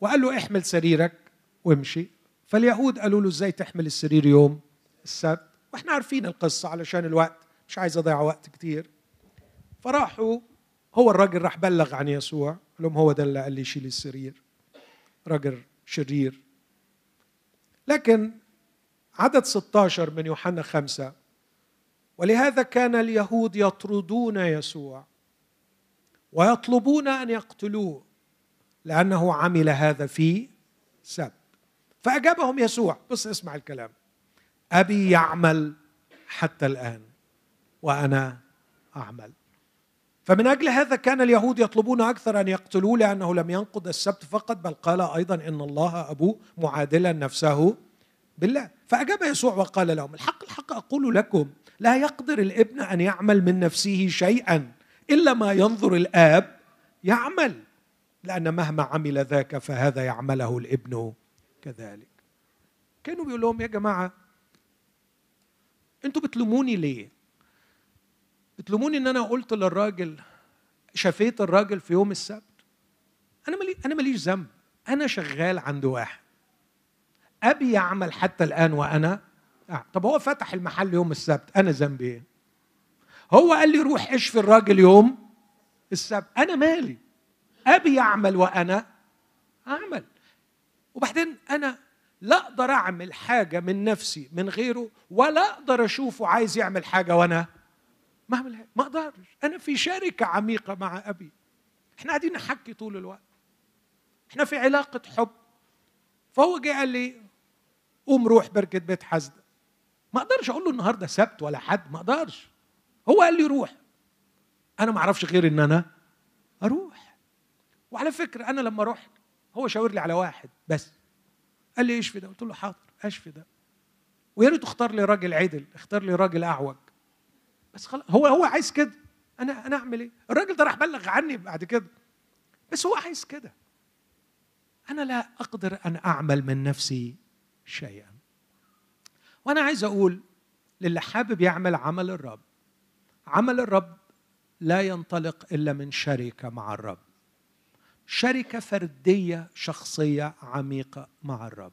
Speaker 1: وقال له احمل سريرك وامشي. فاليهود قالوا له إزاي تحمل السرير يوم؟ السبت. وإحنا عارفين القصة علشان الوقت مش عايز أضيع وقت كتير. فراحوا هو الراجل راح بلغ عن يسوع قال لهم هو ده اللي قال لي شيل السرير. راجل شرير. لكن عدد 16 من يوحنا خمسة ولهذا كان اليهود يطردون يسوع ويطلبون أن يقتلوه لأنه عمل هذا في سبت. فأجابهم يسوع. بص اسمع الكلام. أبي يعمل حتى الآن وأنا أعمل. فمن أجل هذا كان اليهود يطلبون أكثر أن يقتلوه لأنه لم ينقض السبت فقط بل قال أيضا إن الله أبوه معادلا نفسه بالله. فأجاب يسوع وقال لهم الحق الحق أقول لكم لا يقدر الابن أن يعمل من نفسه شيئا إلا ما ينظر الآب يعمل لأن مهما عمل ذاك فهذا يعمله الابن كذلك. كانوا بيقول لهم يا جماعة أنتوا بتلوموني ليه؟ بتلوموني ان أنا قلت للراجل شفيت الراجل في يوم السبت. أنا ملي أنا ماليش ذنب. أنا شغال عند واحد. ابي يعمل حتى الآن وأنا آه. طب هو فتح المحل يوم السبت أنا ذنبي إيه؟ هو قال لي روح اشفي الراجل يوم السبت. أنا مالي. ابي يعمل وأنا أعمل. وبعدين أنا لا أقدر أعمل حاجة من نفسي من غيره ولا أقدر أشوفه عايز يعمل حاجة وأنا ما أعمل ما أقدرش. أنا في شركة عميقة مع أبي. إحنا قاعدين نحكي طول الوقت. إحنا في علاقة حب. فهو جه قال لي قوم روح بركة بيت حزده ما أقدرش أقول له النهارده سبت ولا حد ما أقدرش. هو قال لي روح. أنا ما أعرفش غير إن أنا أروح. وعلى فكرة أنا لما رحت هو شاور لي على واحد بس. قال لي اشفي ده؟ قلت له حاضر اشفي ده؟ ويا ريت اختار لي راجل عدل اختار لي راجل أعوج. بس خلاص هو هو عايز كده. أنا أنا أعمل إيه؟ الراجل ده راح بلغ عني بعد كده. بس هو عايز كده. أنا لا أقدر أن أعمل من نفسي شيئا. وأنا عايز أقول للي حابب يعمل عمل الرب عمل الرب لا ينطلق إلا من شركة مع الرب. شركة فردية شخصية عميقة مع الرب.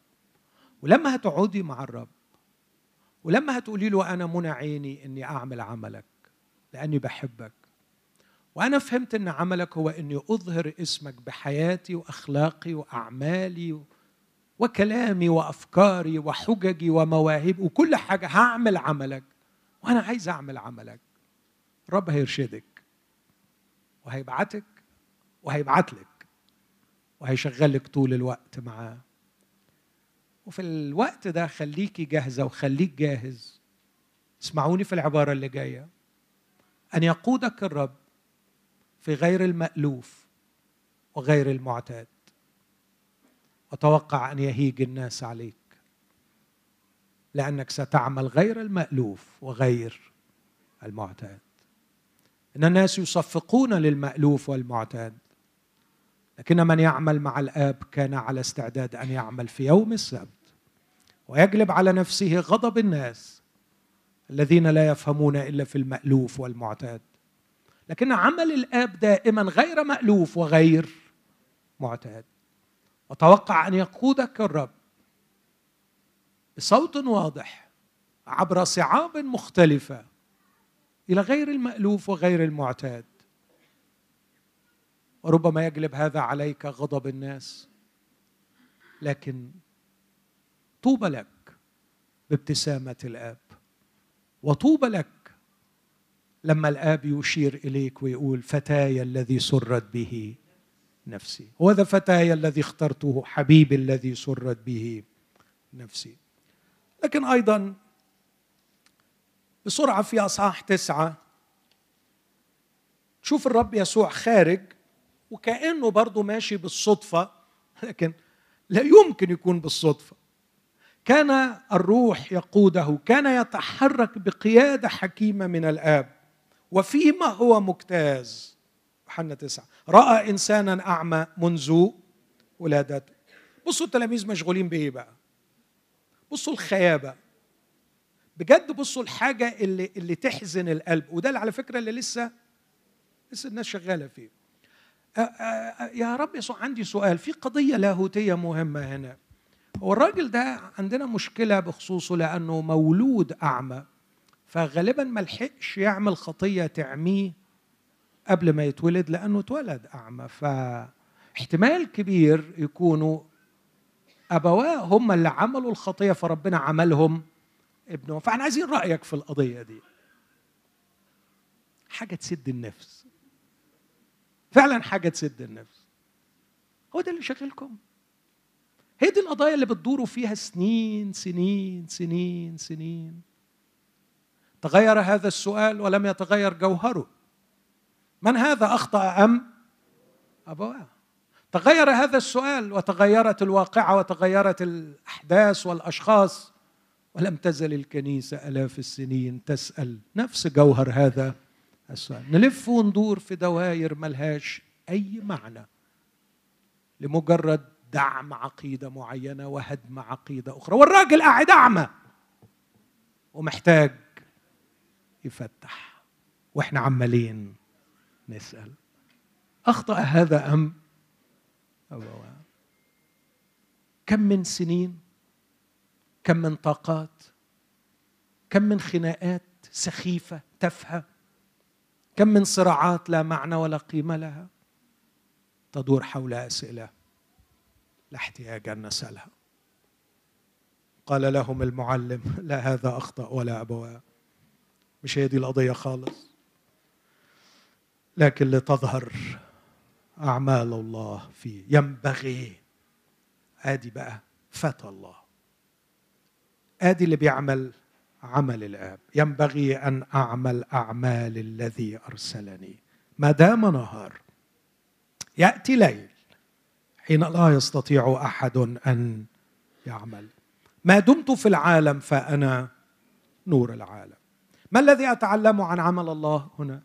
Speaker 1: ولما هتقعدي مع الرب ولما هتقولي له أنا منى عيني إني أعمل عملك لأني بحبك وأنا فهمت إن عملك هو إني أظهر اسمك بحياتي وأخلاقي وأعمالي وكلامي وأفكاري وحججي ومواهبي وكل حاجة هعمل عملك وأنا عايز أعمل عملك. الرب هيرشدك وهيبعتك وهيبعت لك وهيشغلك طول الوقت معاه. وفي الوقت ده خليكي جاهزة وخليك جاهز. اسمعوني في العبارة اللي جاية. أن يقودك الرب في غير المألوف وغير المعتاد. وتوقع أن يهيج الناس عليك. لأنك ستعمل غير المألوف وغير المعتاد. إن الناس يصفقون للمألوف والمعتاد. لكن من يعمل مع الآب كان على استعداد أن يعمل في يوم السبت ويجلب على نفسه غضب الناس الذين لا يفهمون إلا في المألوف والمعتاد. لكن عمل الآب دائما غير مألوف وغير معتاد. وتوقع أن يقودك الرب بصوت واضح عبر صعاب مختلفة إلى غير المألوف وغير المعتاد. وربما يجلب هذا عليك غضب الناس. لكن طوبى لك بابتسامة الآب وطوبى لك لما الآب يشير إليك ويقول فتاي الذي سرت به نفسي وهذا فتاي الذي اخترته حبيبي الذي سرت به نفسي. لكن أيضا بسرعة في أصحاح تسعة تشوف الرب يسوع خارج وكأنه برضه ماشي بالصدفة لكن لا يمكن يكون بالصدفة. كان الروح يقوده كان يتحرك بقيادة حكيمة من الآب. وفيما هو مجتاز. يوحنا تسعة. رأى إنسانا أعمى منذ ولادته. بصوا التلاميذ مشغولين بإيه بقى؟ بصوا الخيابة بجد بصوا الحاجة اللي اللي تحزن القلب. وده اللي على فكرة اللي لسه لسه الناس شغالة فيه. يا رب يسوع عندي سؤال. في قضية لاهوتية مهمة هنا. هو الراجل ده عندنا مشكلة بخصوصه لأنه مولود أعمى فغالبا ما لحقش يعمل خطية تعميه قبل ما يتولد لأنه اتولد أعمى. فاحتمال كبير يكونوا أبواه هم اللي عملوا الخطية فربنا عملهم ابنه فاحنا عايزين رأيك في القضية دي. حاجة تسد النفس. فعلا حاجة تسد النفس. هو ده اللي شغلكم هي دي القضايا اللي بتدوروا فيها سنين سنين سنين سنين. تغير هذا السؤال ولم يتغير جوهره. من هذا أخطأ أم؟ أبواه. تغير هذا السؤال وتغيرت الواقعة وتغيرت الأحداث والأشخاص ولم تزل الكنيسة آلاف السنين تسأل نفس جوهر هذا. السؤال. نلف وندور في دوائر ملهاش أي معنى لمجرد دعم عقيدة معينة وهدم عقيدة أخرى. والراجل قاعد أعمى ومحتاج يفتح. وإحنا عمالين نسأل. أخطأ هذا أم؟ أبواه كم من سنين؟ كم من طاقات؟ كم من خناقات سخيفة تافهة؟ كم من صراعات لا معنى ولا قيمة لها. تدور حول أسئلة لا احتياج أن نسألها. قال لهم المعلم لا هذا أخطأ ولا ابواه مش هي دي القضية خالص. لكن لتظهر أعمال الله فيه ينبغي. آدي بقى فتى الله. آدي اللي بيعمل عمل الآب. ينبغي أن أعمل أعمال الذي أرسلني. ما دام نهار يأتي ليل حين لا يستطيع أحد أن يعمل. ما دمت في العالم فأنا نور العالم. ما الذي أتعلم عن عمل الله هنا؟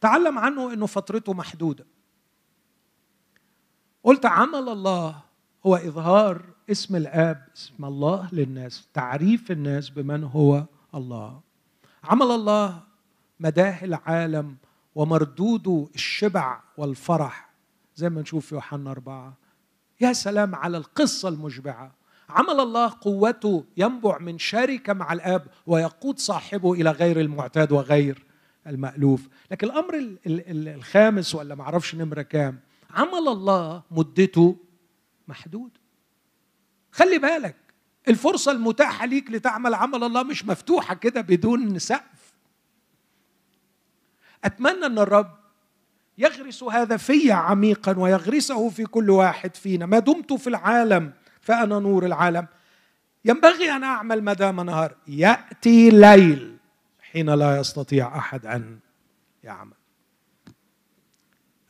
Speaker 1: تعلم عنه إنه فترته محدودة. قلت عمل الله هو إظهار اسم الآب اسم الله للناس تعريف الناس بمن هو الله. عمل الله مداه العالم ومردوده الشبع والفرح زي ما نشوف في يوحنا أربعة. يا سلام على القصة المشبعة. عمل الله قوته ينبع من شركة مع الآب ويقود صاحبه إلى غير المعتاد وغير المألوف. لكن الأمر الخامس ولا معرفش نمرة كام عمل الله مدته محدود. خلي بالك الفرصة المتاحة ليك لتعمل عمل الله مش مفتوحة كده بدون سقف. أتمنى أن الرب يغرس هذا في عميقا ويغرسه في كل واحد فينا. ما دمت في العالم فأنا نور العالم. ينبغي أن أعمل ما دام نهار. يأتي ليل حين لا يستطيع أحد أن يعمل.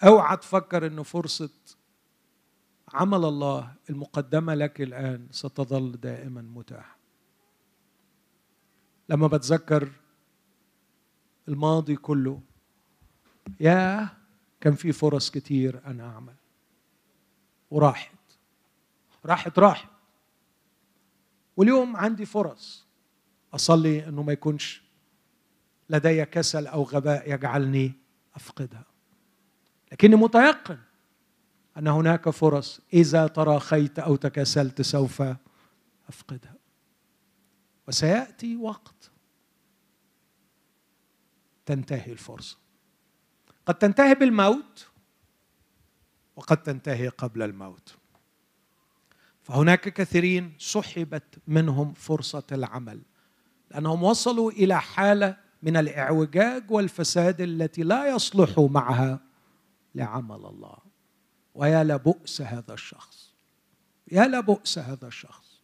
Speaker 1: أوعى تفكر انه فرصة عمل الله المقدمة لك الآن ستظل دائما متاحة. لما بتذكر الماضي كله يا كان في فرص كتير أنا أعمل. وراحت. راحت راحت. واليوم عندي فرص. أصلي إنه ما يكونش لدي كسل أو غباء يجعلني أفقدها. لكني متيقن أن هناك فرص. إذا تراخيت أو تكاسلت سوف أفقدها. وسيأتي وقت تنتهي الفرصة. قد تنتهي بالموت وقد تنتهي قبل الموت. فهناك كثيرين سحبت منهم فرصة العمل لأنهم وصلوا إلى حالة من الإعوجاج والفساد التي لا يصلح معها لعمل الله. ويا لبؤس هذا الشخص. يا لبؤس هذا الشخص.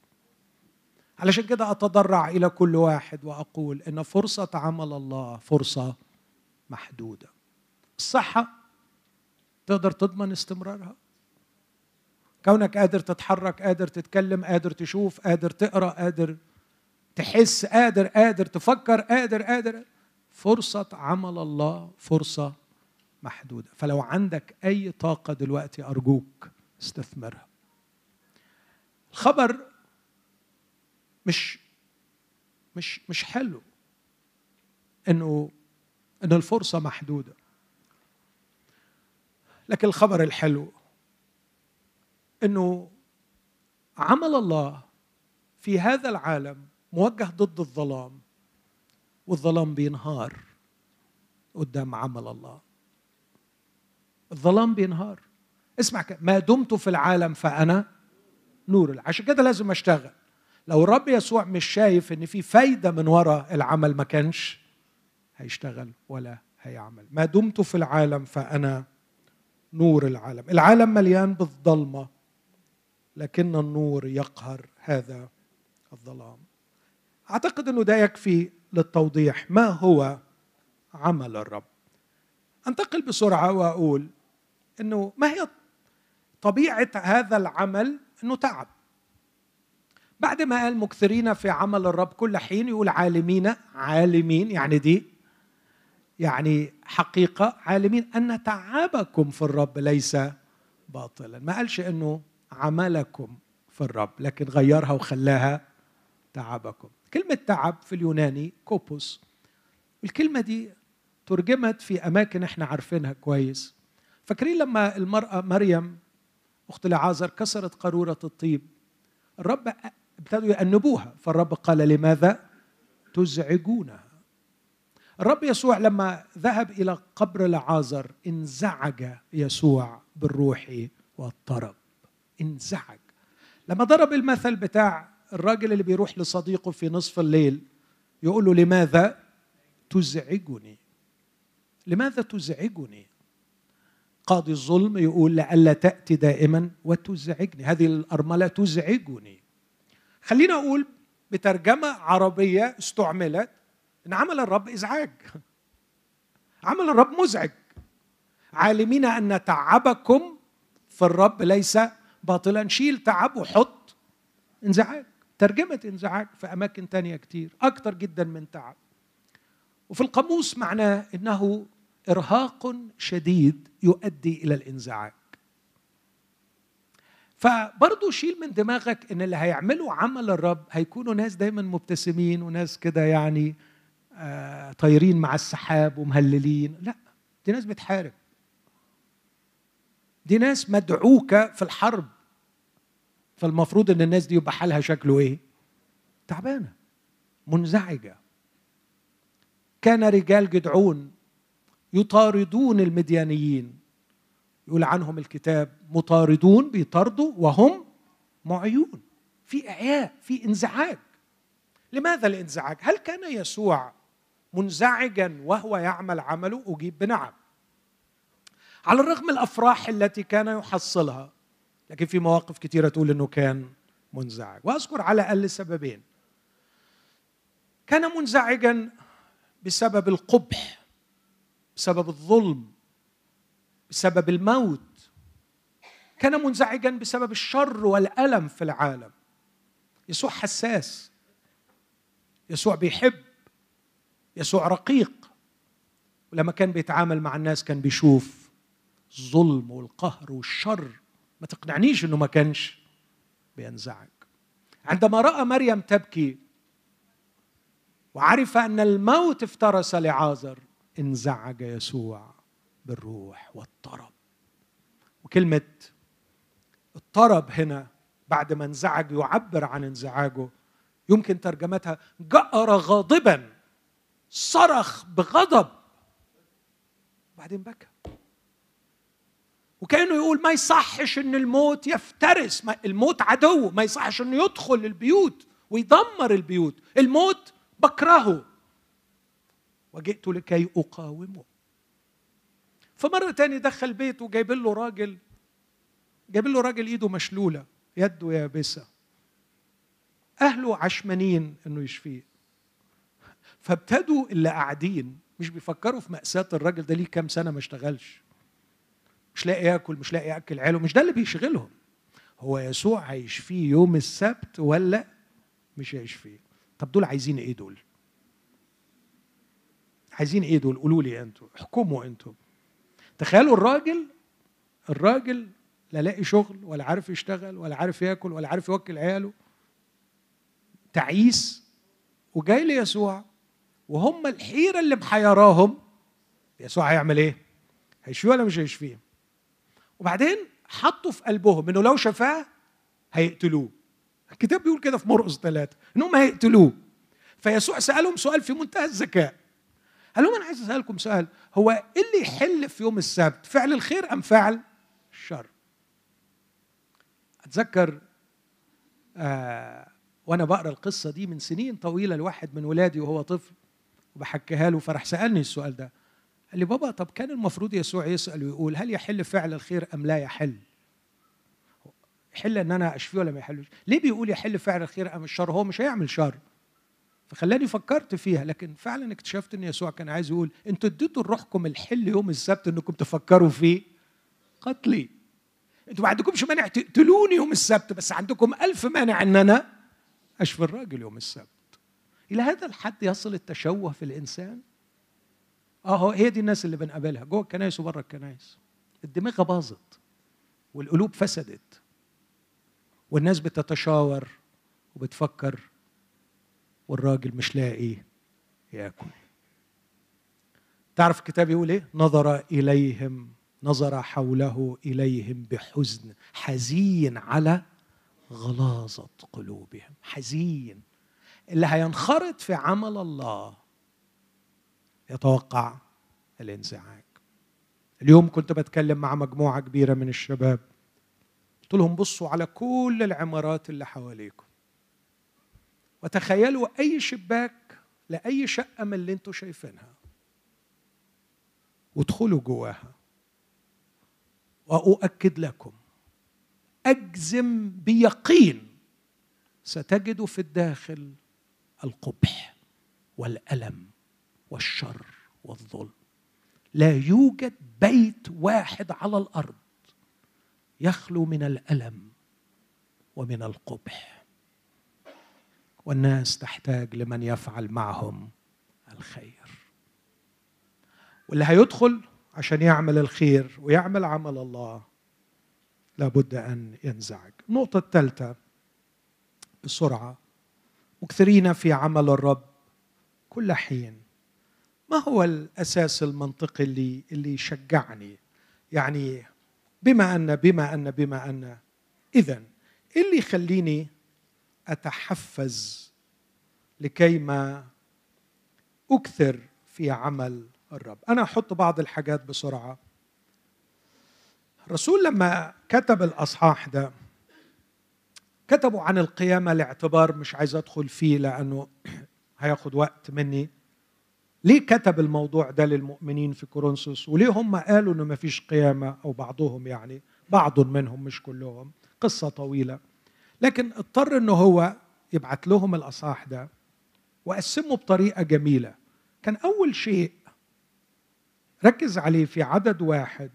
Speaker 1: علشان كده أتضرع إلى كل واحد وأقول إن فرصة عمل الله فرصة محدودة. الصحة تقدر تضمن استمرارها. كونك قادر تتحرك قادر تتكلم قادر تشوف قادر تقرأ قادر تحس قادر قادر تفكر قادر قادر. فرصة عمل الله فرصة محدودة. فلو عندك أي طاقة دلوقتي أرجوك استثمرها. الخبر مش مش مش حلو. إنه ان الفرصة محدودة. لكن الخبر الحلو إنه عمل الله في هذا العالم موجه ضد الظلام والظلام بينهار قدام عمل الله. الظلام بينهار. اسمع ما دمت في العالم فأنا نور. عشان كده لازم أشتغل. لو الرب يسوع مش شايف إن في فايدة من وراء العمل ما كانش هيشتغل ولا هيعمل. ما دمت في العالم فأنا نور العالم. العالم مليان بالظلمة لكن النور يقهر هذا الظلام. أعتقد إنه ده يكفي للتوضيح ما هو عمل الرب. أنتقل بسرعة وأقول إنه ما هي طبيعة هذا العمل؟ إنه تعب. بعد ما قال مكثرين في عمل الرب كل حين يقول عالمين عالمين يعني دي يعني حقيقة عالمين أن تعبكم في الرب ليس باطلا. ما قالش أنه عملكم في الرب لكن غيرها وخلاها تعبكم كلمة تعب في اليوناني كوبوس. الكلمة دي ترجمت في أماكن إحنا عارفينها كويس. فاكرين لما المرأة مريم أخت لعازر كسرت قارورة الطيب؟ الرب ابتدوا يأنبوها فالرب قال لماذا تزعجونها؟ الرب يسوع لما ذهب إلى قبر لعازر انزعج يسوع بالروح والطرب. انزعج. لما ضرب المثل بتاع الراجل اللي بيروح لصديقه في نصف الليل يقول له لماذا تزعجني؟ لماذا تزعجني؟ قاضي الظلم يقول لئلا تأتي دائما وتزعجني. هذه الأرملة تزعجني. خلينا أقول بترجمة عربية استعملت إن عمل الرب إزعاج. عمل الرب مزعج. عالمين أن تعبكم في الرب ليس باطلا. شيل تعب وحط إنزعاج. ترجمة إنزعاج في أماكن تانية كتير. أكتر جدا من تعب. وفي القاموس معناه إنه إرهاق شديد يؤدي إلى الانزعاج. فبرضه شيل من دماغك إن اللي هيعملوا عمل الرب هيكونوا ناس دايما مبتسمين وناس كده يعني آه طايرين مع السحاب ومهللين. لا دي ناس بتحارب. دي ناس مدعوكة في الحرب. فالمفروض إن الناس دي يبقى حالها شكله إيه؟ تعبانة منزعجة. كان رجال جدعون يطاردون المديانيين. يقول عنهم الكتاب مطاردون بيطاردوا وهم معيون. في إعياء في انزعاج. لماذا الانزعاج؟ هل كان يسوع منزعجا وهو يعمل عمله؟ أجيب بنعم. على الرغم من الأفراح التي كان يحصلها لكن في مواقف كثيره تقول إنه كان منزعج. وأذكر على الاقل سببين. كان منزعجا بسبب القبح. بسبب الظلم بسبب الموت. كان منزعجا بسبب الشر والألم في العالم. يسوع حساس. يسوع بيحب. يسوع رقيق. ولما كان بيتعامل مع الناس كان بيشوف الظلم والقهر والشر. ما تقنعنيش إنه ما كانش بينزعج. عندما رأى مريم تبكي وعرف أن الموت افترس لعازر انزعج يسوع بالروح والطرب. وكلمة الطرب هنا بعد ما انزعج يعبر عن انزعاجه يمكن ترجمتها جأر غاضبا صرخ بغضب. بعدين بكى. وكأنه يقول ما يصحش إن الموت يفترس ما الموت عدو ما يصحش إنه يدخل البيوت ويدمر البيوت. الموت بكرهه. وجئت لكي أقاومه. فمرة تاني دخل بيته جايب له راجل جايب له راجل إيده مشلولة يده يابسة. أهله عشمانين إنه يشفيه. فابتدوا اللي قاعدين مش بيفكروا في مأساة الراجل ده ليه كام سنة ما اشتغلش. مش لاقي ياكل مش لاقي ياكل عياله مش ده اللي بيشغلهم. هو يسوع هيشفيه يوم السبت ولا مش هيشفيه؟ طب دول عايزين إيه دول؟ عايزين إيه دول؟ قولوا لي أنتوا؟ احكموا أنتوا. تخيلوا الراجل الراجل لا لاقي شغل ولا عارف يشتغل ولا عارف ياكل ولا عارف يوكل عياله. تعيس وجاي ليسوع وهم الحيرة اللي محيراهم. يسوع هيعمل إيه؟ هيشفيه ولا مش هيشفيه؟ وبعدين حطوا في قلبهم انه لو شفاه هيقتلوه. الكتاب بيقول كده في مرقس ثلاثة انهم هيقتلوه. فيسوع سألهم سؤال في منتهى الذكاء. قال أنا عايز أسألكم سؤال هو إيه اللي يحل في يوم السبت فعل الخير أم فعل الشر؟ أتذكر آه وأنا بقرأ القصة دي من سنين طويلة لواحد من ولادي وهو طفل وبحكيها له فراح سألني السؤال ده. قال لي بابا طب كان المفروض يسوع يسأل ويقول هل يحل فعل الخير أم لا يحل؟ يحل إن أنا أشفيه ولا ما يحلش. ليه بيقول يحل فعل الخير أم الشر؟ هو مش هيعمل شر. فخلاني فكرت فيها لكن فعلا اكتشفت إن يسوع كان عايز يقول أنتوا اديتوا لروحكم الحل يوم السبت إنكم تفكروا في قتلي. أنتوا ما عندكمش مانع تقتلوني يوم السبت بس عندكم ألف مانع إن أنا أشفي الراجل يوم السبت. إلى هذا الحد يصل التشوه في الإنسان. آه هي دي الناس اللي بنقابلها. جوه الكنائس وبره الكنائس. الدماغ باظت والقلوب فسدت والناس بتتشاور وبتفكر والراجل مش لاقي ياكل. تعرف الكتاب يقول إيه؟ نظر إليهم نظر حوله إليهم بحزن حزين على غلاظة قلوبهم. حزين. اللي هينخرط في عمل الله يتوقع الانزعاج. اليوم كنت بتكلم مع مجموعة كبيرة من الشباب. قلت لهم بصوا على كل العمارات اللي حواليكم. وتخيلوا أي شباك لأي شقة من اللي أنتم شايفينها. وادخلوا جواها. وأؤكد لكم أجزم بيقين ستجد في الداخل القبح والألم والشر والظلم. لا يوجد بيت واحد على الأرض يخلو من الألم ومن القبح. والناس تحتاج لمن يفعل معهم الخير. واللي هيدخل عشان يعمل الخير ويعمل عمل الله لابد أن ينزعج. النقطة الثالثة بسرعة مكثرين في عمل الرب كل حين. ما هو الأساس المنطقي اللي اللي يشجعني؟ يعني بما أن بما أن بما أن. اذا إيه اللي يخليني أتحفز لكي ما أكثر في عمل الرب. أنا أحط بعض الحاجات بسرعة. الرسول لما كتب الأصحاح ده كتبوا عن القيامة لاعتبار مش عايز أدخل فيه لأنه هياخد وقت مني. ليه كتب الموضوع ده للمؤمنين في كورنثوس؟ وليه هم قالوا إنه ما فيش قيامة؟ أو بعضهم يعني بعض منهم مش كلهم. قصة طويلة. لكن اضطر انه هو يبعت لهم الأصحاح ده وقسمه بطريقة جميلة. كان أول شيء ركز عليه في عدد واحد.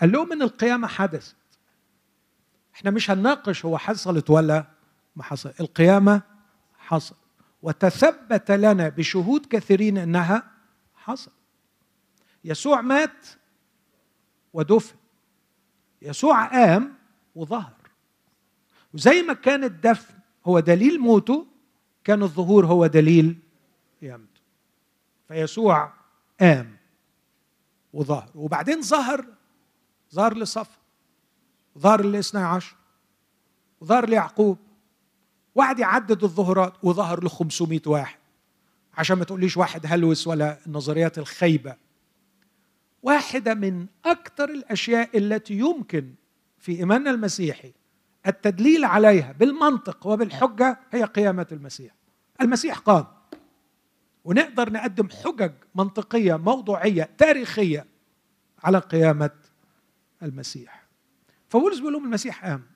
Speaker 1: قال لهم إن القيامة حدثت. إحنا مش هنناقش هو حصلت ولا ما حصل القيامة حصل وتثبت لنا بشهود كثيرين إنها حصل يسوع مات ودفن. يسوع قام وظهر. وزي ما كان الدفن هو دليل موته كان الظهور هو دليل قيامته. فيسوع قام وظهر. وبعدين ظهر ظهر لصف ظهر للاثنى عشر وظهر ليعقوب. واحد يعدد الظهورات وظهر له 500 واحد. عشان ما تقوليش واحد هلوس ولا النظريات الخيبه واحدة من أكثر الأشياء التي يمكن في إيماننا المسيحي التدليل عليها بالمنطق وبالحجة هي قيامة المسيح. المسيح قام. ونقدر نقدم حجج منطقية موضوعية تاريخية على قيامة المسيح. فبولس بيقول لهم المسيح قام.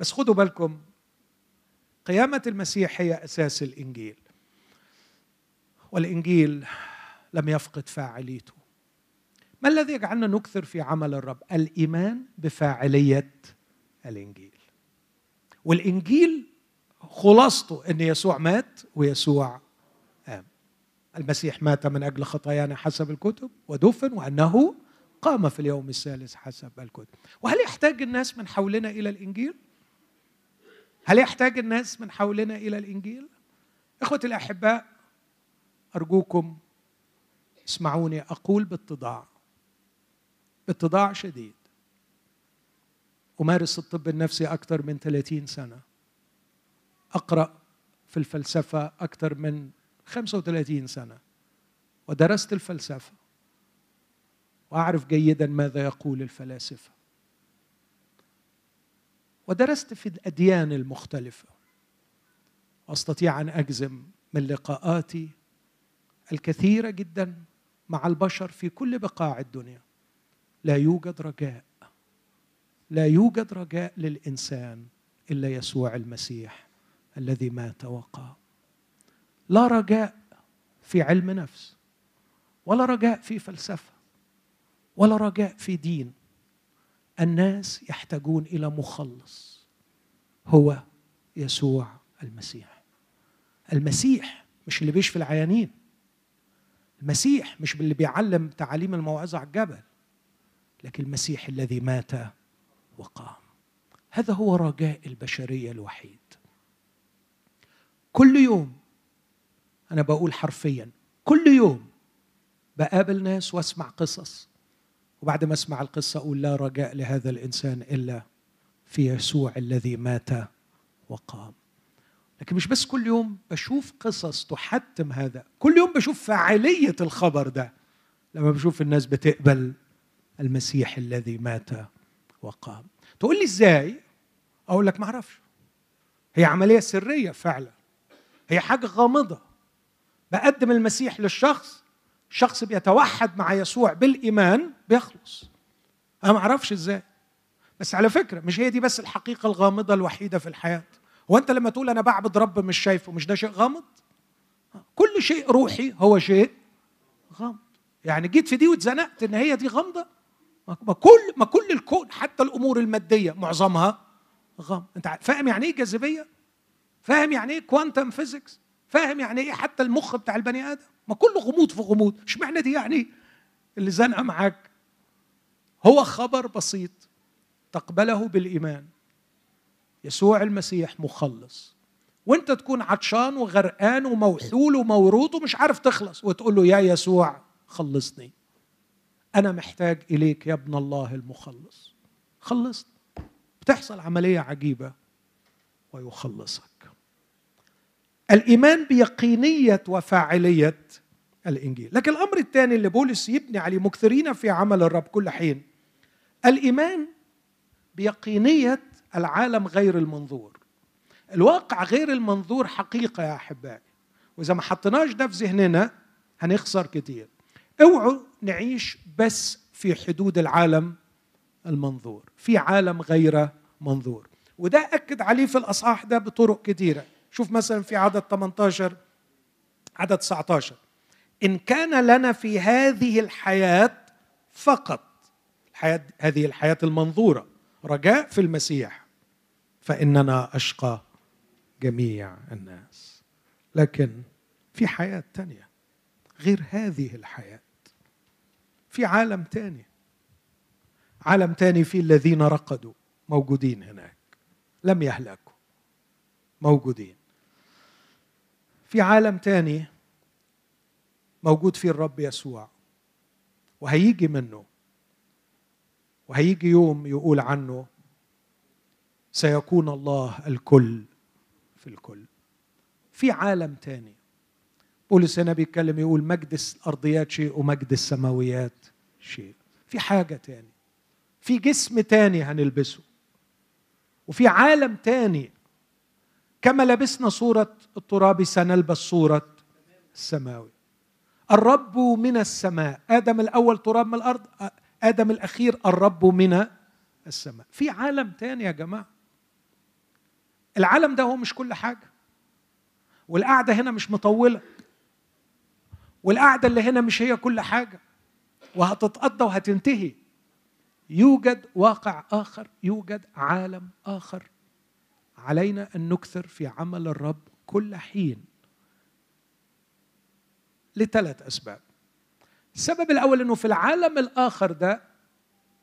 Speaker 1: بس خدوا بالكم قيامة المسيح هي أساس الإنجيل. والإنجيل لم يفقد فاعليته. ما الذي يجعلنا نكثر في عمل الرب؟ الإيمان بفاعلية الإنجيل. والإنجيل خلاصته أن يسوع مات ويسوع قام. المسيح مات من أجل خطايانا حسب الكتب ودفن وأنه قام في اليوم الثالث حسب الكتب. وهل يحتاج الناس من حولنا إلى الإنجيل؟ هل يحتاج الناس من حولنا إلى الإنجيل؟ اخوتي الأحباء أرجوكم اسمعوني أقول باتضاع. باتضاع شديد. أمارس الطب النفسي أكثر من 30 سنة. أقرأ في الفلسفة أكثر من 35 سنة. ودرست الفلسفة. وأعرف جيدا ماذا يقول الفلاسفة. ودرست في الأديان المختلفة. وأستطيع أن أجزم من لقاءاتي الكثيرة جدا مع البشر في كل بقاع الدنيا. لا يوجد رجاء. لا يوجد رجاء للإنسان إلا يسوع المسيح الذي مات وقام. لا رجاء في علم نفس ولا رجاء في فلسفة ولا رجاء في دين. الناس يحتاجون إلى مخلص هو يسوع المسيح. المسيح مش اللي بيشفي العيانين. المسيح مش اللي بيعلم تعاليم الموعظة على الجبل لكن المسيح الذي مات وقام. هذا هو رجاء البشرية الوحيد. كل يوم أنا بقول حرفيا كل يوم بقابل ناس وأسمع قصص. وبعد ما أسمع القصة أقول لا رجاء لهذا الإنسان إلا في يسوع الذي مات وقام. لكن مش بس كل يوم بشوف قصص تحتم هذا. كل يوم بشوف فاعلية الخبر ده. لما بشوف الناس بتقبل المسيح الذي مات وقام. تقول لي إزاي؟ أقول لك ما أعرفش. هي عملية سرية فعلا. هي حاجة غامضة. بقدم المسيح للشخص شخص بيتوحد مع يسوع بالإيمان بيخلص. أنا ما أعرفش إزاي. بس على فكرة مش هي دي بس الحقيقة الغامضة الوحيدة في الحياة. هو أنت لما تقول أنا بعبد رب مش شايفه مش ده شيء غامض؟ كل شيء روحي هو شيء غامض. يعني جيت في دي واتزنقت إن هي دي غامضة؟ ما كل ما كل الكون حتى الأمور المادية معظمها غامض أنت فاهم يعني إيه جاذبية؟ فاهم يعني إيه quantum physics فاهم يعني إيه حتى المخ بتاع البني آدم؟ ما كله غموض في غموض. اشمعنى دي يعني اللي زنقة معاك. هو خبر بسيط تقبله بالإيمان. يسوع المسيح مخلص. وأنت تكون عطشان وغرقان وموحول ومورود ومش عارف تخلص وتقول له يا يسوع خلصني. أنا محتاج إليك يا ابن الله المخلص. خلصت. بتحصل عملية عجيبة ويخلصك. الإيمان بيقينية وفاعلية الإنجيل. لكن الأمر الثاني اللي بولس يبني عليه مكثرين في عمل الرب كل حين الإيمان بيقينية العالم غير المنظور. الواقع غير المنظور حقيقة يا أحبائي. وإذا ما حطيناش ده في ذهننا هنخسر كتير. اوعوا نعيش بس في حدود العالم المنظور في عالم غير منظور. وده أكد عليه في الأصحاح ده بطرق كثيره شوف مثلا في عدد 18 عدد 19 إن كان لنا في هذه الحياة فقط الحياة هذه الحياة المنظورة رجاء في المسيح فإننا أشقى جميع الناس. لكن في حياة تانية غير هذه الحياة في عالم تاني. عالم تاني فيه الذين رقدوا موجودين هناك. لم يهلكوا موجودين. في عالم تاني موجود فيه الرب يسوع وهيجي منه وهيجي يوم يقول عنه سيكون الله الكل في الكل. في عالم تاني بولس هنا بيتكلم يقول مجد الأرضيات شيء ومجد السماويات شيء. في حاجة تاني. في جسم تاني هنلبسه. وفي عالم تاني. كما لبسنا صورة التراب سنلبس صورة السماوي. الرب من السماء. آدم الأول تراب من الأرض آدم الأخير الرب من السماء. في عالم تاني يا جماعة. العالم ده هو مش كل حاجة. والقعدة هنا مش مطولة. والقعدة اللي هنا مش هي كل حاجة. وهتتقضى وهتنتهي. يوجد واقع آخر يوجد عالم آخر. علينا أن نكثر في عمل الرب كل حين. لثلاث أسباب. السبب الأول أنه في العالم الآخر ده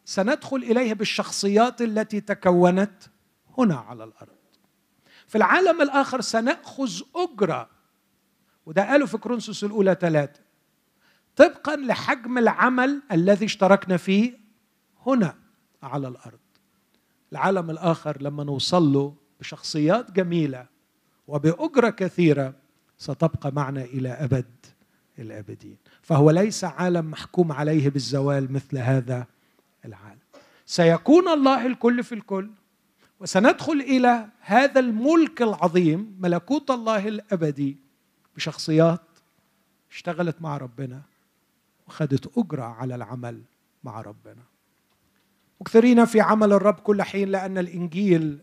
Speaker 1: سندخل إليه بالشخصيات التي تكونت هنا على الأرض. في العالم الآخر سنأخذ أجرة وده قاله في كرونسوس الأولى ثلاثة طبقا لحجم العمل الذي اشتركنا فيه هنا على الأرض. العالم الآخر لما نوصل له بشخصيات جميلة وبأجرة كثيرة ستبقى معنا إلى أبد الآبدين. فهو ليس عالم محكوم عليه بالزوال مثل هذا العالم. سيكون الله الكل في الكل وسندخل إلى هذا الملك العظيم ملكوت الله الأبدي بشخصيات اشتغلت مع ربنا وخدت أجرة على العمل مع ربنا. مكثرين في عمل الرب كل حين لأن الإنجيل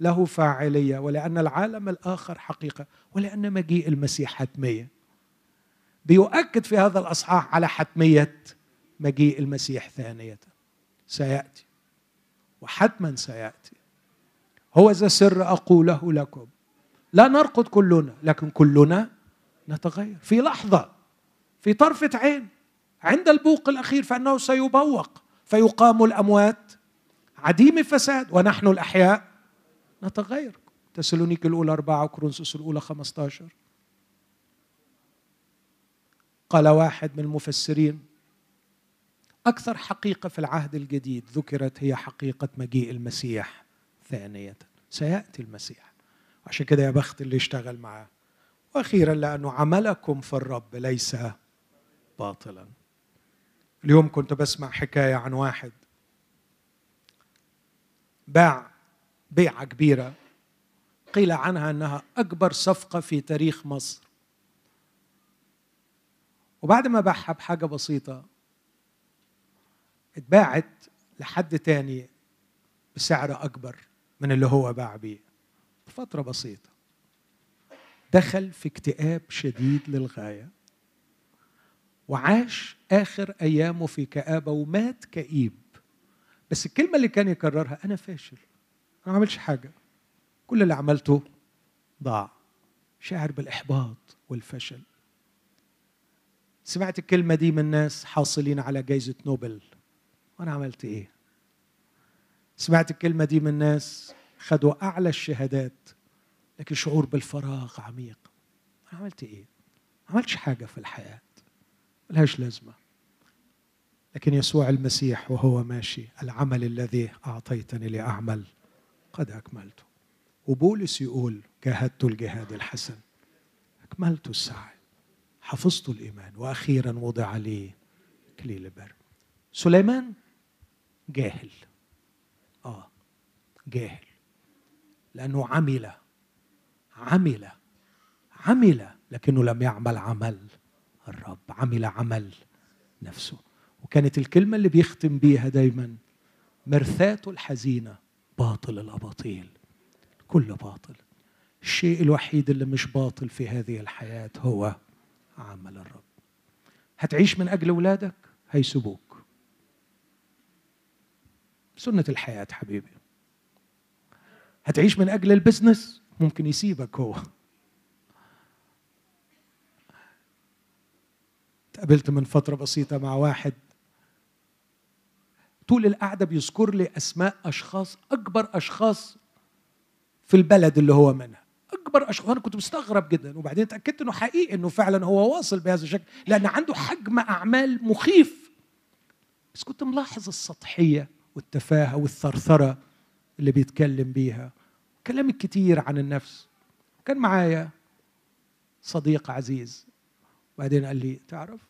Speaker 1: له فاعلية ولأن العالم الآخر حقيقة ولأن مجيء المسيح حتمية. بيؤكد في هذا الأصحاح على حتمية مجيء المسيح ثانية. سيأتي وحتما سيأتي. هو ذا سر أقوله لكم. لا نرقد كلنا لكن كلنا نتغير. في لحظة في طرفة عين عند البوق الأخير فإنه سيبوق فيقام الأموات عديم الفساد ونحن الأحياء نتغير. تسالونيك الأولى أربعة وكرونسوس الأولى خمسة عشر قال واحد من المفسرين أكثر حقيقة في العهد الجديد ذكرت هي حقيقة مجيء المسيح ثانية. سيأتي المسيح. عشان كده يا بخت اللي يشتغل معاه. وأخيرا لأنه عملكم في الرب ليس باطلا. اليوم كنت بسمع حكاية عن واحد باع بيعة كبيرة. قيل عنها أنها أكبر صفقة في تاريخ مصر. وبعد ما باعها بحاجة بسيطة اتباعت لحد تاني بسعر أكبر من اللي هو باع بيه. بفترة بسيطة. دخل في اكتئاب شديد للغاية وعاش آخر أيامه في كآبة ومات كئيب. بس الكلمة اللي كان يكررها أنا فاشل أنا ما عملش حاجة كل اللي عملته ضاع. شاعر بالإحباط والفشل. سمعت الكلمة دي من ناس حاصلين على جائزة نوبل. وأنا عملت إيه؟ سمعت الكلمة دي من ناس خدوا أعلى الشهادات لكن شعور بالفراغ عميق. أنا عملت إيه؟ ما عملتش حاجة في الحياة. ملهاش لازمة. لكن يسوع المسيح وهو ماشي العمل الذي أعطيتني لأعمل قد أكملته. وبولس يقول جاهدت الجهاد الحسن. أكملت السعي. حفظت الإيمان. وأخيرا وضع لي اكليل البر. سليمان جاهل. آه جاهل. لأنه عمل عمل عمل لكنه لم يعمل عمل. الرب عمل عمل نفسه. وكانت الكلمة اللي بيختم بيها دايما مرثاته الحزينة باطل الأباطيل. كل باطل. الشيء الوحيد اللي مش باطل في هذه الحياة هو عمل الرب. هتعيش من أجل أولادك؟ هيسيبوك سنة الحياة حبيبي. هتعيش من أجل البزنس؟ ممكن يسيبك هو. تقابلت من فترة بسيطة مع واحد. طول القعدة بيذكر لي أسماء أشخاص أكبر أشخاص في البلد اللي هو منها. أكبر أشخاص أنا كنت مستغرب جدا وبعدين اتأكدت إنه حقيقي إنه فعلا هو واصل بهذا الشكل لأن عنده حجم أعمال مخيف. بس كنت ملاحظ السطحية والتفاهة والثرثرة اللي بيتكلم بيها. كلام كتير عن النفس. كان معايا صديق عزيز. وبعدين قال لي تعرف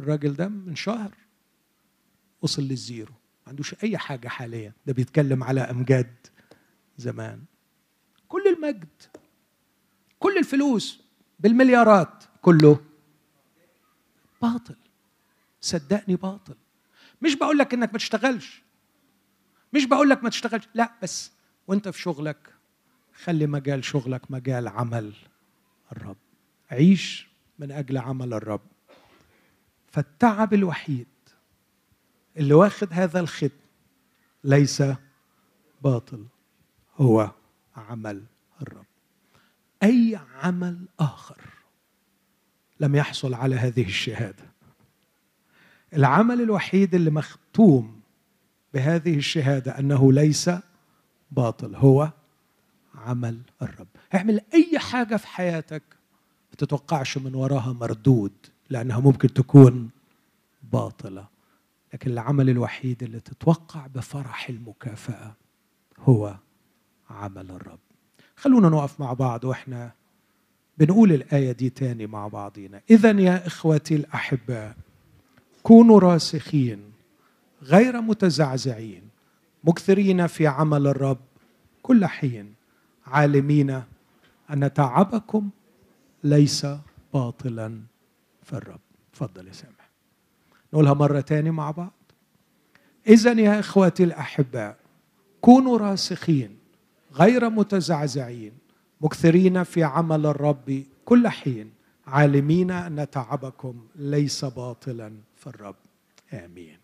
Speaker 1: الراجل ده من شهر وصل للزيرو ما عندوش أي حاجة حاليا. ده بيتكلم على أمجاد زمان. كل المجد كل الفلوس بالمليارات كله باطل. صدقني باطل. مش بقول لك إنك ما تشتغلش. مش بقول لك ما تشتغلش. لا بس وانت في شغلك خلي مجال شغلك مجال عمل الرب. عيش من أجل عمل الرب. فالتعب الوحيد اللي واخد هذا الختم ليس باطل هو عمل الرب. أي عمل آخر لم يحصل على هذه الشهادة. العمل الوحيد اللي مختوم بهذه الشهادة أنه ليس باطل هو عمل الرب. اعمل أي حاجة في حياتك ما تتوقعش من وراها مردود لأنها ممكن تكون باطلة. لكن العمل الوحيد اللي تتوقع بفرح المكافأة هو عمل الرب. خلونا نقف مع بعض وإحنا بنقول الآية دي تاني مع بعضينا. اذا يا إخوتي الأحباء كونوا راسخين غير متزعزعين. مكثرين في عمل الرب. كل حين عالمين أن تعبكم ليس باطلا في الرب. تفضل يا سامح. نقولها مرة تاني مع بعض. إذا يا إخوتي الأحباء كونوا راسخين غير متزعزعين مكثرين في عمل الرب. كل حين عالمين أن تعبكم ليس باطلا في الرب. آمين.